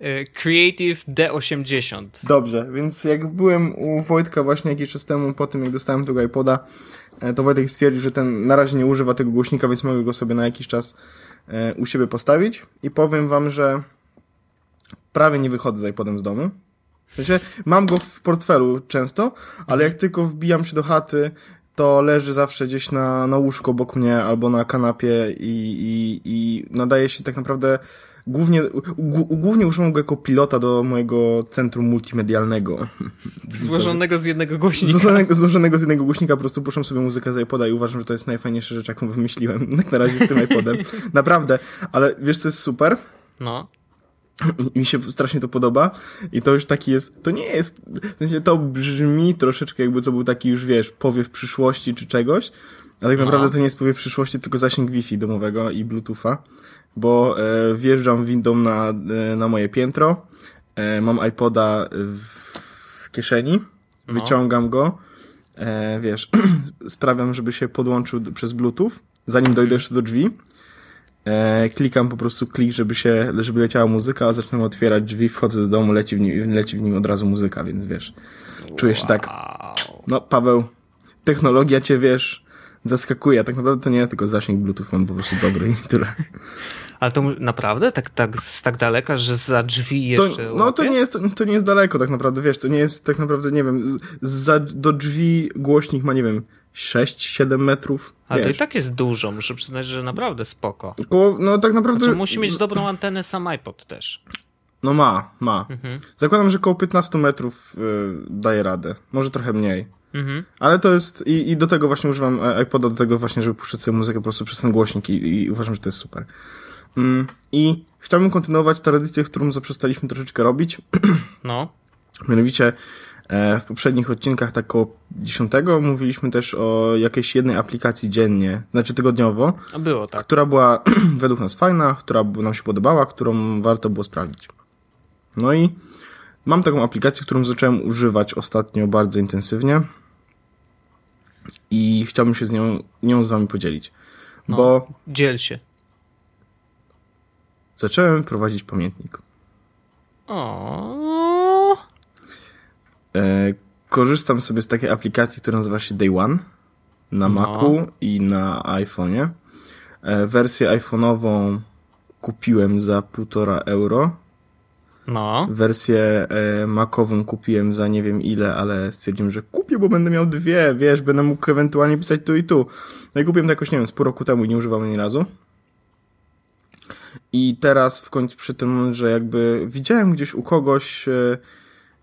Y, Creative D80. Dobrze, więc jak byłem u Wojtka właśnie jakiś czas temu, po tym jak dostałem tego iPoda, e, to Wojtek stwierdził, że ten na razie nie używa tego głośnika, więc mogę go sobie na jakiś czas e, u siebie postawić. I powiem wam, że prawie nie wychodzę z iPodem z domu. Sensie, mam go w portfelu często, ale jak tylko wbijam się do chaty, to leży zawsze gdzieś na, na łóżku obok mnie albo na kanapie i, i, i nadaje się tak naprawdę głównie, głównie używam go jako pilota do mojego centrum multimedialnego. Złożonego z jednego głośnika. Złożonego, złożonego z jednego głośnika, po prostu puszczam sobie muzykę z iPoda i uważam, że to jest najfajniejsza rzecz, jaką wymyśliłem jak na razie z tym iPodem. Naprawdę. Ale wiesz, co jest super? No. I mi się strasznie to podoba i to już taki jest, to nie jest, w sensie to brzmi troszeczkę jakby to był taki już, wiesz, powiew przyszłości czy czegoś, ale tak No. naprawdę to nie jest powiew przyszłości, tylko zasięg Wi-Fi domowego i Bluetootha, bo e, wjeżdżam windą na, e, na moje piętro, e, mam iPoda w, w kieszeni, No. wyciągam go, e, wiesz, sprawiam, żeby się podłączył przez Bluetooth, zanim dojdę jeszcze do drzwi, E, klikam po prostu klik, żeby się, żeby leciała muzyka, a zaczynam otwierać drzwi, wchodzę do domu, leci w, nim, leci w nim od razu muzyka, więc wiesz, czuję się tak, Wow. no Paweł, technologia cię, wiesz, zaskakuje, tak naprawdę to nie, tylko zasięg Bluetooth mam po prostu dobry i tyle. Ale to naprawdę? Tak, tak, z tak daleka, że za drzwi To, jeszcze no to nie, jest, to nie jest daleko tak naprawdę, wiesz, to nie jest tak naprawdę, nie wiem, za, do drzwi głośnik ma, nie wiem, 6-7 metrów, Ale to i tak jest dużo, muszę przyznać, że naprawdę spoko. Koło, no tak naprawdę... Znaczy, musi mieć dobrą antenę sam iPod też. No ma, ma. Mhm. Zakładam, że koło 15 metrów y, daje radę. Może trochę mniej. Mhm. Ale to jest. I, I do tego właśnie używam e, iPoda, do tego właśnie, żeby puszczać sobie muzykę po prostu przez ten głośnik i, i uważam, że to jest super. Mm, I chciałbym kontynuować tradycję, którą zaprzestaliśmy troszeczkę robić. No. Mianowicie e, w poprzednich odcinkach, tak około 10, mówiliśmy też o jakiejś jednej aplikacji dziennie, znaczy tygodniowo, A było tak. która była według nas fajna, która nam się podobała, którą warto było sprawdzić. No i mam taką aplikację, którą zacząłem używać ostatnio bardzo intensywnie i chciałbym się z nią, nią z wami podzielić, No. bo Dziel się. zacząłem prowadzić pamiętnik. O. E, korzystam sobie z takiej aplikacji, która nazywa się Day One na No. Macu i na iPhone'ie. E, wersję iPhone'ową kupiłem za 1,5 euro. No. Wersję e, Macową kupiłem za nie wiem ile, ale stwierdziłem, że kupię, bo będę miał dwie, wiesz, będę mógł ewentualnie pisać tu i tu. No i kupiłem to jakoś, nie wiem, z pół roku temu i nie używam ani razu. I teraz w końcu przy tym, że jakby widziałem gdzieś u kogoś, e,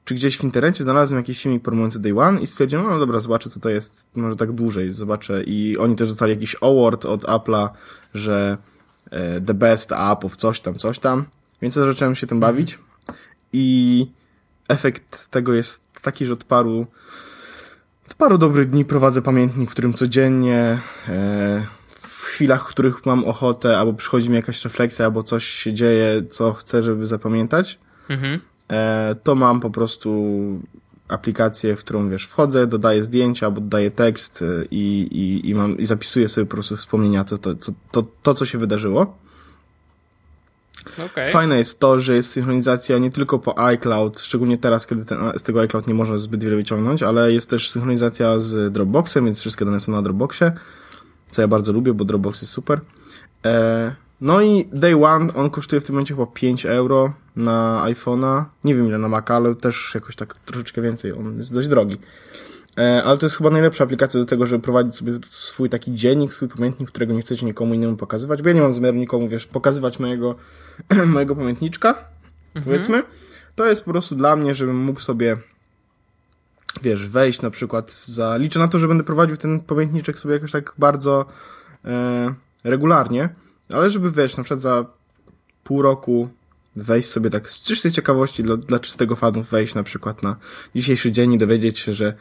czy gdzieś w internecie znalazłem jakiś filmik promujący Day One i stwierdziłem, no dobra, zobaczę co to jest, może tak dłużej zobaczę. I oni też dostali jakiś award od Apple'a, że e, the best app of coś tam, coś tam. Więc zacząłem się tym bawić. I efekt tego jest taki, że od paru, od paru dobrych dni prowadzę pamiętnik, w którym codziennie, e, w chwilach, w których mam ochotę, albo przychodzi mi jakaś refleksja, albo coś się dzieje, co chcę, żeby zapamiętać, Mhm. e, to mam po prostu aplikację, w którą wiesz, wchodzę, dodaję zdjęcia, albo dodaję tekst e, i, i, i, mam, i zapisuję sobie po prostu wspomnienia, co to, co, to, to, co się wydarzyło. Okej. Fajne jest to, że jest synchronizacja nie tylko po iCloud, szczególnie teraz, kiedy ten, z tego iCloud nie można zbyt wiele wyciągnąć, ale jest też synchronizacja z Dropboxem, więc wszystkie dane są na Dropboxie, co ja bardzo lubię, bo Dropbox jest super. E, no i Day One, on kosztuje w tym momencie chyba 5 euro na iPhone'a, nie wiem ile na Maca, ale też jakoś tak troszeczkę więcej, on jest dość drogi. E, ale to jest chyba najlepsza aplikacja do tego, żeby prowadzić sobie swój taki dziennik, swój pamiętnik, którego nie chcecie nikomu innemu pokazywać, bo ja nie mam zamiaru nikomu, wiesz, pokazywać mojego, mojego pamiętniczka, powiedzmy. To jest po prostu dla mnie, żebym mógł sobie, wiesz, wejść na przykład za... Liczę na to, że będę prowadził ten pamiętniczek sobie jakoś tak bardzo e, regularnie, ale żeby, wiesz, na przykład za pół roku wejść sobie tak z czystej ciekawości dla, dla czystego fanów, wejść na przykład na dzisiejszy dzień i dowiedzieć się, że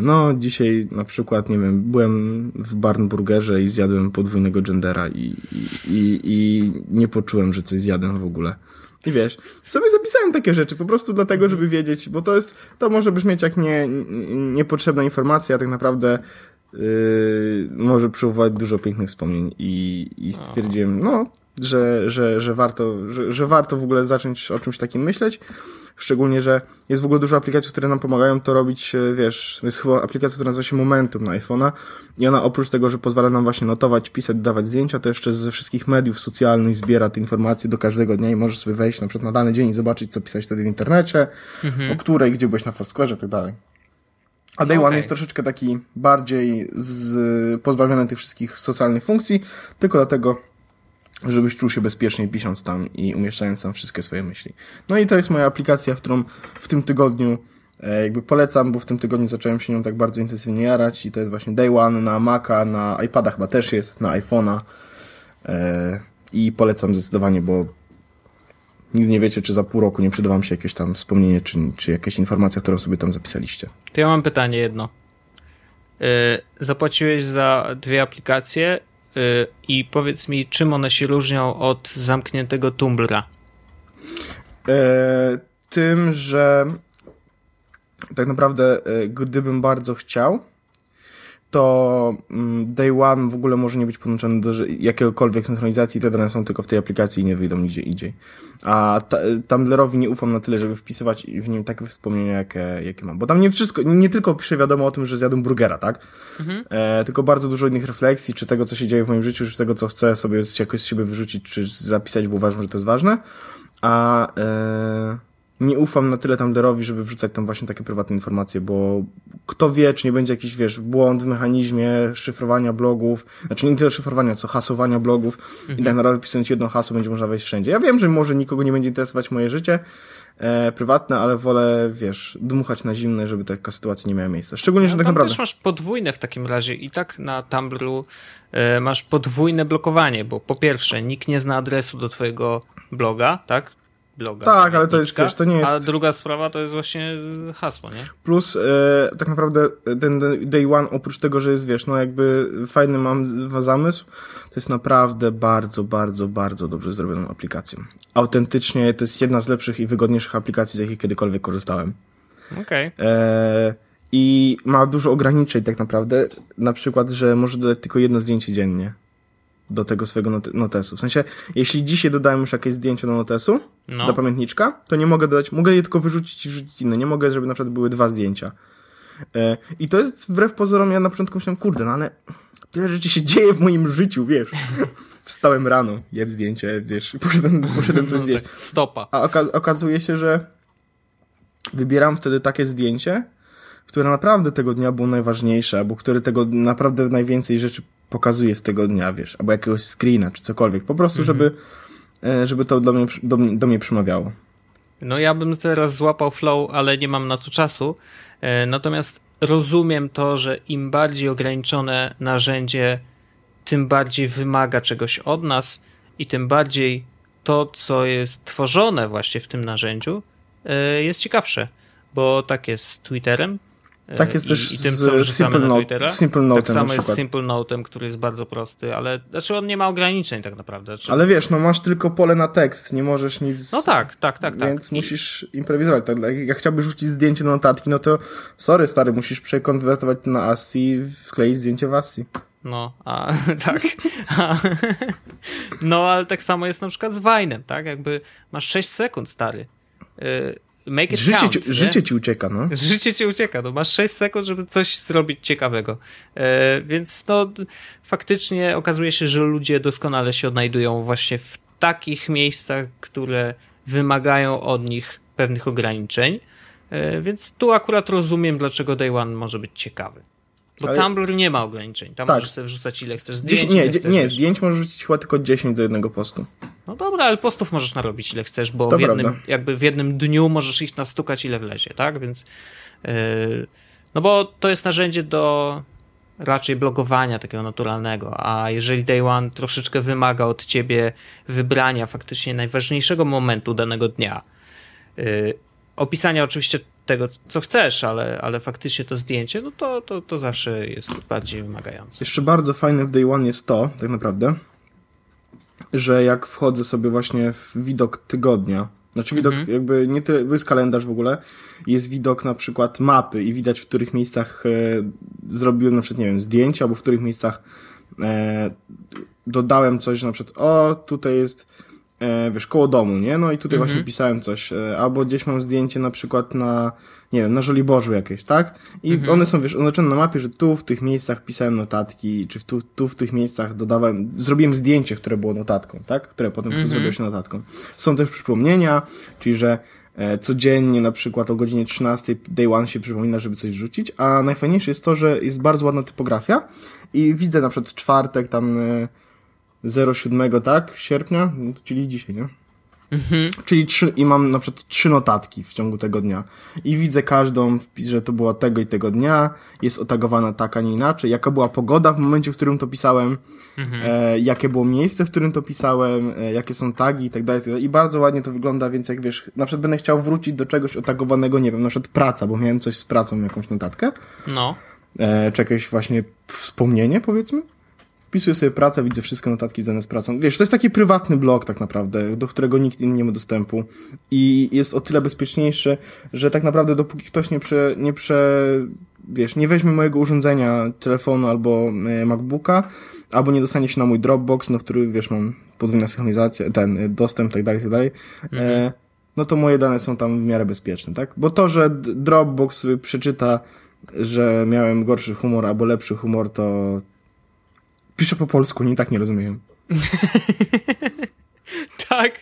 no dzisiaj na przykład, nie wiem, byłem w Barnburgerze i zjadłem podwójnego gendera i, i, i, i nie poczułem, że coś zjadłem w ogóle. I wiesz, sobie zapisałem takie rzeczy po prostu dlatego, żeby wiedzieć, bo to jest, to może brzmieć jak nie, nie, niepotrzebna informacja, a tak naprawdę yy, może przywołać dużo pięknych wspomnień i, i stwierdziłem, no że, że, że, warto, że, że warto w ogóle zacząć o czymś takim myśleć. Szczególnie, że jest w ogóle dużo aplikacji, które nam pomagają to robić, e, wiesz, jest chyba aplikacja, która nazywa się Momentum na iPhone'a i ona oprócz tego, że pozwala nam właśnie notować, pisać, dawać zdjęcia, to jeszcze ze wszystkich mediów socjalnych zbiera te informacje do każdego dnia i możesz sobie wejść na przykład na dany dzień i zobaczyć, co pisać wtedy w internecie, Mhm. o której, gdzie byłeś na Foursquare i tak dalej. A Day Okej. One jest troszeczkę taki bardziej z, pozbawiony tych wszystkich socjalnych funkcji, tylko dlatego, żebyś czuł się bezpiecznie pisząc tam i umieszczając tam wszystkie swoje myśli. No i to jest moja aplikacja, którą w tym tygodniu e, jakby polecam, bo w tym tygodniu zacząłem się nią tak bardzo intensywnie jarać i to jest właśnie Day One na Maca, na iPada chyba też jest, na iPhone'a e, i polecam zdecydowanie, bo nigdy nie wiecie, czy za pół roku nie przyda wam się jakieś tam wspomnienie, czy, czy jakaś informacja, którą sobie tam zapisaliście. To ja mam pytanie jedno. Yy, zapłaciłeś za dwie aplikacje i powiedz mi, czym one się różnią od zamkniętego Tumblra? E, tym, że tak naprawdę e, gdybym bardzo chciał, to mm, Day One w ogóle może nie być podłączony do jakiegokolwiek synchronizacji, te dane są tylko w tej aplikacji i nie wyjdą nigdzie indziej. A ta, Tumblrowi nie ufam na tyle, żeby wpisywać w nim takie wspomnienia, jakie, jakie mam. Bo tam nie wszystko, nie, tylko pisze wiadomo o tym, że zjadłem burgera, tak? E, tylko bardzo dużo innych refleksji, czy tego, co się dzieje w moim życiu, czy tego, co chcę sobie jakoś z siebie wyrzucić, czy zapisać, bo uważam, że to jest ważne. A e, nie ufam na tyle Tumblrowi, żeby wrzucać tam właśnie takie prywatne informacje, bo kto wie, czy nie będzie jakiś, wiesz, błąd w mechanizmie szyfrowania blogów, znaczy nie tyle szyfrowania, co hasowania blogów i tak naprawdę wpisując jedno hasło będzie można wejść wszędzie. Ja wiem, że może nikogo nie będzie interesować moje życie e, prywatne, ale wolę, wiesz, dmuchać na zimne, żeby taka sytuacja nie miała miejsca. Szczególnie, że No, tak tam naprawdę... też masz podwójne w takim razie i tak na Tumblru e, masz podwójne blokowanie, bo po pierwsze nikt nie zna adresu do twojego bloga, tak? Bloga. Tak, ale to jest, wiesz, to nie A jest- druga sprawa to jest właśnie e, hasło, nie? Plus e, tak naprawdę ten Day One, oprócz tego, że jest, wiesz, no jakby fajny mam zamysł, to jest naprawdę bardzo, bardzo, bardzo dobrze zrobioną aplikacją. Autentycznie to jest jedna z lepszych i wygodniejszych aplikacji, z jakich kiedykolwiek korzystałem. Okej. E, I ma dużo ograniczeń tak naprawdę, na przykład, że może dodać tylko jedno zdjęcie dziennie do tego swojego not- notesu. W sensie, jeśli dzisiaj dodałem już jakieś zdjęcie do notesu, No. do pamiętniczka, to nie mogę dodać, mogę je tylko wyrzucić i rzucić inne. Nie mogę, żeby na przykład były dwa zdjęcia. E, I to jest wbrew pozorom, ja na początku myślałem, kurde, no ale tyle rzeczy się dzieje w moim życiu, wiesz. Wstałem rano, jeb zdjęcie, wiesz, poszedłem, poszedłem coś No zjeść. tak, Stopa. A oka- okazuje się, że wybieram wtedy takie zdjęcie, które naprawdę tego dnia było najważniejsze, albo które tego naprawdę najwięcej rzeczy pokazuje z tego dnia, wiesz, albo jakiegoś screena, czy cokolwiek. Po prostu, żeby, e, żeby to do mnie, do, do mnie przemawiało. No ja bym teraz złapał flow, ale nie mam na to czasu. E, Natomiast rozumiem to, że im bardziej ograniczone narzędzie, tym bardziej wymaga czegoś od nas i tym bardziej to, co jest tworzone właśnie w tym narzędziu, e, jest ciekawsze. Bo tak jest z Twitterem. Tak jest i, też i tym, z co Simple na Note- Twittera. Simple tak Note'em na samo jest z. Simple Note'em, który jest bardzo prosty, ale znaczy on nie ma ograniczeń tak naprawdę. Znaczy, Ale wiesz, no masz tylko pole na tekst, nie możesz nic... No tak, tak, tak, tak. Więc I- musisz improwizować. Tak, jak chciałbyś rzucić zdjęcie do notatki, no to sorry stary, musisz przekonwertować to na ASCII i wkleić zdjęcie w ASCII. No, a tak. A, no, ale tak samo jest na przykład z Wajnem, tak? Jakby masz 6 sekund, stary. Y, Make it Życie, count, ci, życie ci ucieka, no. Życie ci ucieka, no masz 6 sekund, żeby coś zrobić ciekawego. E, więc no, faktycznie okazuje się, że ludzie doskonale się odnajdują właśnie w takich miejscach, które wymagają od nich pewnych ograniczeń. E, więc tu akurat rozumiem, dlaczego Day One może być ciekawy. Bo Ale- Tumblr nie ma ograniczeń. Tam Tak. możesz sobie wrzucać ile chcesz zdjęć. Nie, ile chcesz, nie, zdjęć możesz rzucić chyba tylko 10 do jednego postu. No dobra, ale postów możesz narobić ile chcesz, bo To w jednym, prawda. jakby w jednym dniu możesz ich nastukać ile wlezie, tak? Więc yy, no bo to jest narzędzie do raczej blogowania takiego naturalnego, a jeżeli Day One troszeczkę wymaga od ciebie wybrania faktycznie najważniejszego momentu danego dnia, yy, opisania oczywiście tego, co chcesz, ale, ale faktycznie to zdjęcie, no to, to, to zawsze jest bardziej wymagające. Jeszcze bardzo fajne w Day One jest to, tak naprawdę, że jak wchodzę sobie właśnie w widok tygodnia, znaczy widok Mhm. jakby nie tyle, bo jest kalendarz w ogóle, jest widok na przykład mapy i widać w których miejscach e, zrobiłem na przykład, nie wiem, zdjęcia, albo w których miejscach e, dodałem coś, że na przykład, o, tutaj jest, e, wiesz, koło domu, nie? No i tutaj Mhm. właśnie pisałem coś, e, albo gdzieś mam zdjęcie na przykład na, nie wiem, na Żoliborzu jakieś, tak? I Mhm. one są, wiesz, oznaczone na mapie, że tu w tych miejscach pisałem notatki, czy tu, tu w tych miejscach dodawałem, zrobiłem zdjęcie, które było notatką, tak? Które potem Mhm. zrobiło się notatką. Są też przypomnienia, czyli że e, codziennie na przykład o godzinie 13 day one się przypomina, żeby coś rzucić, a najfajniejsze jest to, że jest bardzo ładna typografia i widzę na przykład czwartek tam e, 07, tak? Sierpnia, No czyli dzisiaj, nie? Mhm. Czyli trzy, i mam na przykład trzy notatki w ciągu tego dnia. I widzę każdą że to było tego i tego dnia, jest otagowana tak, a nie inaczej, jaka była pogoda w momencie, w którym to pisałem, e, jakie było miejsce, w którym to pisałem, e, jakie są tagi i tak dalej, i tak dalej. I bardzo ładnie to wygląda, więc jak wiesz, na przykład będę chciał wrócić do czegoś otagowanego, nie wiem, na przykład praca, bo miałem coś z pracą, jakąś notatkę, No. e, czy jakieś właśnie wspomnienie, powiedzmy. Wpisuję sobie pracę, widzę wszystkie notatki związane z pracą. Wiesz, to jest taki prywatny blog tak naprawdę, do którego nikt inny nie ma dostępu. I jest o tyle bezpieczniejszy, że tak naprawdę dopóki ktoś nie prze, nie prze, wiesz, nie weźmie mojego urządzenia, telefonu albo e, MacBooka, albo nie dostanie się na mój Dropbox, na który, wiesz, mam podwójna synchronizacja, ten e, dostęp, tak dalej, tak dalej, e, no to moje dane są tam w miarę bezpieczne, tak? Bo to, że Dropbox sobie przeczyta, że miałem gorszy humor albo lepszy humor, to piszę po polsku, nie tak nie rozumiem. Tak.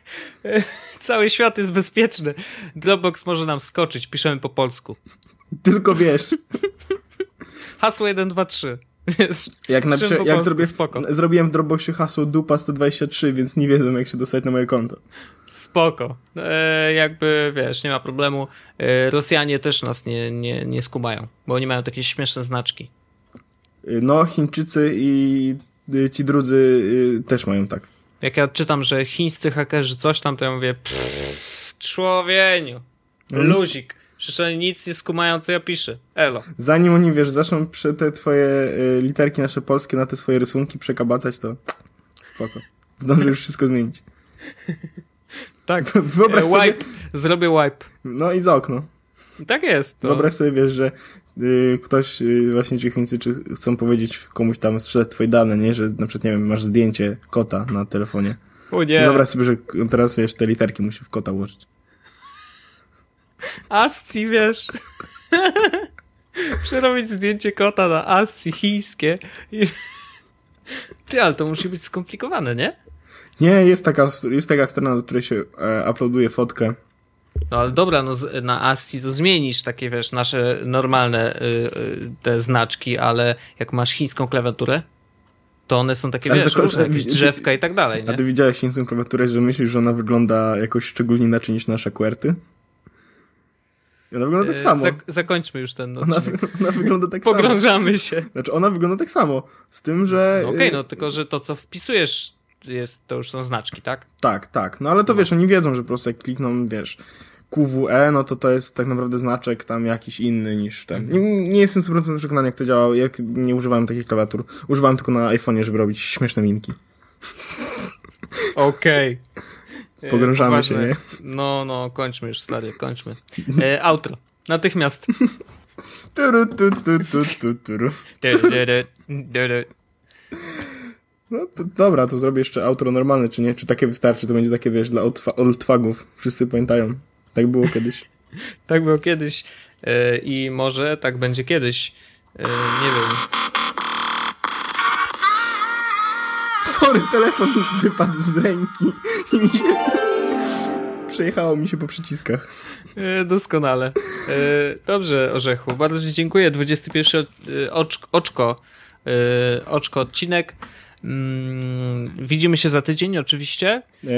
Cały świat jest bezpieczny. Dropbox może nam skoczyć, piszemy po polsku. Tylko wiesz, Hasło 1, 2, 3. Wiesz, jak, jak polsku, zrobię, spoko. zrobiłem w Dropboxie hasło dupa 123, więc nie wiedzą jak się dostać na moje konto. Spoko. E, jakby, wiesz, nie ma problemu. E, Rosjanie też nas nie, nie, nie skumają, bo oni mają takie śmieszne znaczki. No, Chińczycy i y, ci drudzy y, też mają tak. Jak ja czytam, że chińscy hakerzy coś tam, to ja mówię, pff, człowieniu, Mhm. luzik. Przecież oni nic nie skumają, co ja piszę. Elo. Zanim oni, wiesz, zaczną przy te twoje y, literki nasze polskie na te swoje rysunki przekabacać, to spoko. Zdążę już wszystko zmienić. Tak. Wyobraź E, sobie, wipe. Zrobię wipe. no i za okno. Tak jest. To... Wyobraź sobie, wiesz, że ktoś, y, właśnie ci Chińczycy chcą powiedzieć komuś tam sprzedać twoje dane, nie? Że na przykład, nie wiem, masz zdjęcie kota na telefonie. O nie. Wyobraź sobie, że teraz, wiesz, te literki musi w kota włożyć. Asci, wiesz. Przerobić zdjęcie kota na Asci chińskie. I... Ty, ale to musi być skomplikowane, nie? Nie, jest taka, jest taka strona, do której się e, uploaduje fotkę. No ale dobra, no na ASCII to zmienisz takie, wiesz, nasze normalne y, y, te znaczki, ale jak masz chińską klawiaturę, to one są takie, Ale wiesz, różne, jakieś drzewka i tak dalej, A nie? ty widziałeś chińską klawiaturę, że myślisz, że ona wygląda jakoś szczególnie inaczej niż nasze QWERTY? I Ona wygląda tak E, samo. zak- zakończmy już ten Ona, odcinek. ona wygląda tak samo. Pogrążamy się. Znaczy, ona wygląda tak samo. Z tym, że... No Okej, y, no tylko, że to co wpisujesz jest, to już są znaczki, tak? Tak, tak. No ale to wiesz, oni wiedzą, że po prostu jak klikną, wiesz, QWE, no to to jest tak naprawdę znaczek tam jakiś inny niż ten. Nie, nie jestem 100% przekonany, jak to działa. Jak nie używałem takich klawiatur. Używałem tylko na iPhone'ie, żeby robić śmieszne minki. Okej. E, Pogrążamy poważne. się, nie? No, no, kończmy już, stary, kończmy. E, outro. Natychmiast. Turu, tu, tu, tu, tu, turu. No to dobra, to zrobię jeszcze outro normalne, czy nie? Czy takie wystarczy? To będzie takie, wiesz, dla oldfa- oldfagów. Wszyscy pamiętają. Tak było kiedyś. Tak było kiedyś e, i może tak będzie kiedyś. E, nie wiem. Sorry, telefon wypadł z ręki i mi się... Przejechało mi się po przyciskach. E, doskonale. Dobrze, Orzechu. Bardzo Ci dziękuję. 21 e, oczko, oczko odcinek. Mm, widzimy się za tydzień oczywiście. E,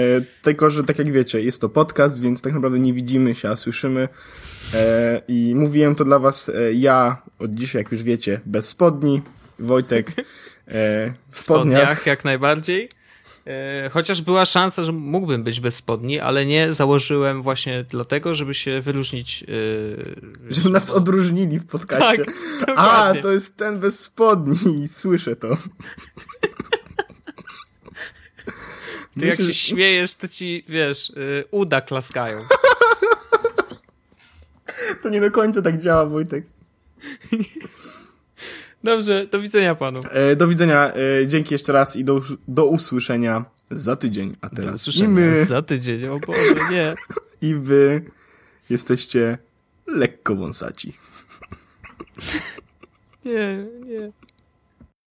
tylko, że tak jak wiecie, jest to podcast, więc tak naprawdę nie widzimy się, a słyszymy. E, I mówiłem to dla was e, ja od dzisiaj, jak już wiecie, bez spodni. Wojtek w spodniach. spodniach jak najbardziej. Chociaż była szansa, że mógłbym być bez spodni, ale nie założyłem właśnie dlatego, żeby się wyróżnić. Żeby nas odróżnili w podcaście. Tak, A, to jest ten bez spodni słyszę to. Ty jak Myślę, się że- śmiejesz, to ci, wiesz, y, uda klaskają. To nie do końca tak działa, Wojtek. Dobrze, do widzenia panu. E, do widzenia, e, dzięki jeszcze raz i do, do usłyszenia za tydzień. A Do teraz usłyszenia my, za tydzień, o Boże, nie. i wy jesteście lekko wąsaci. Nie, nie.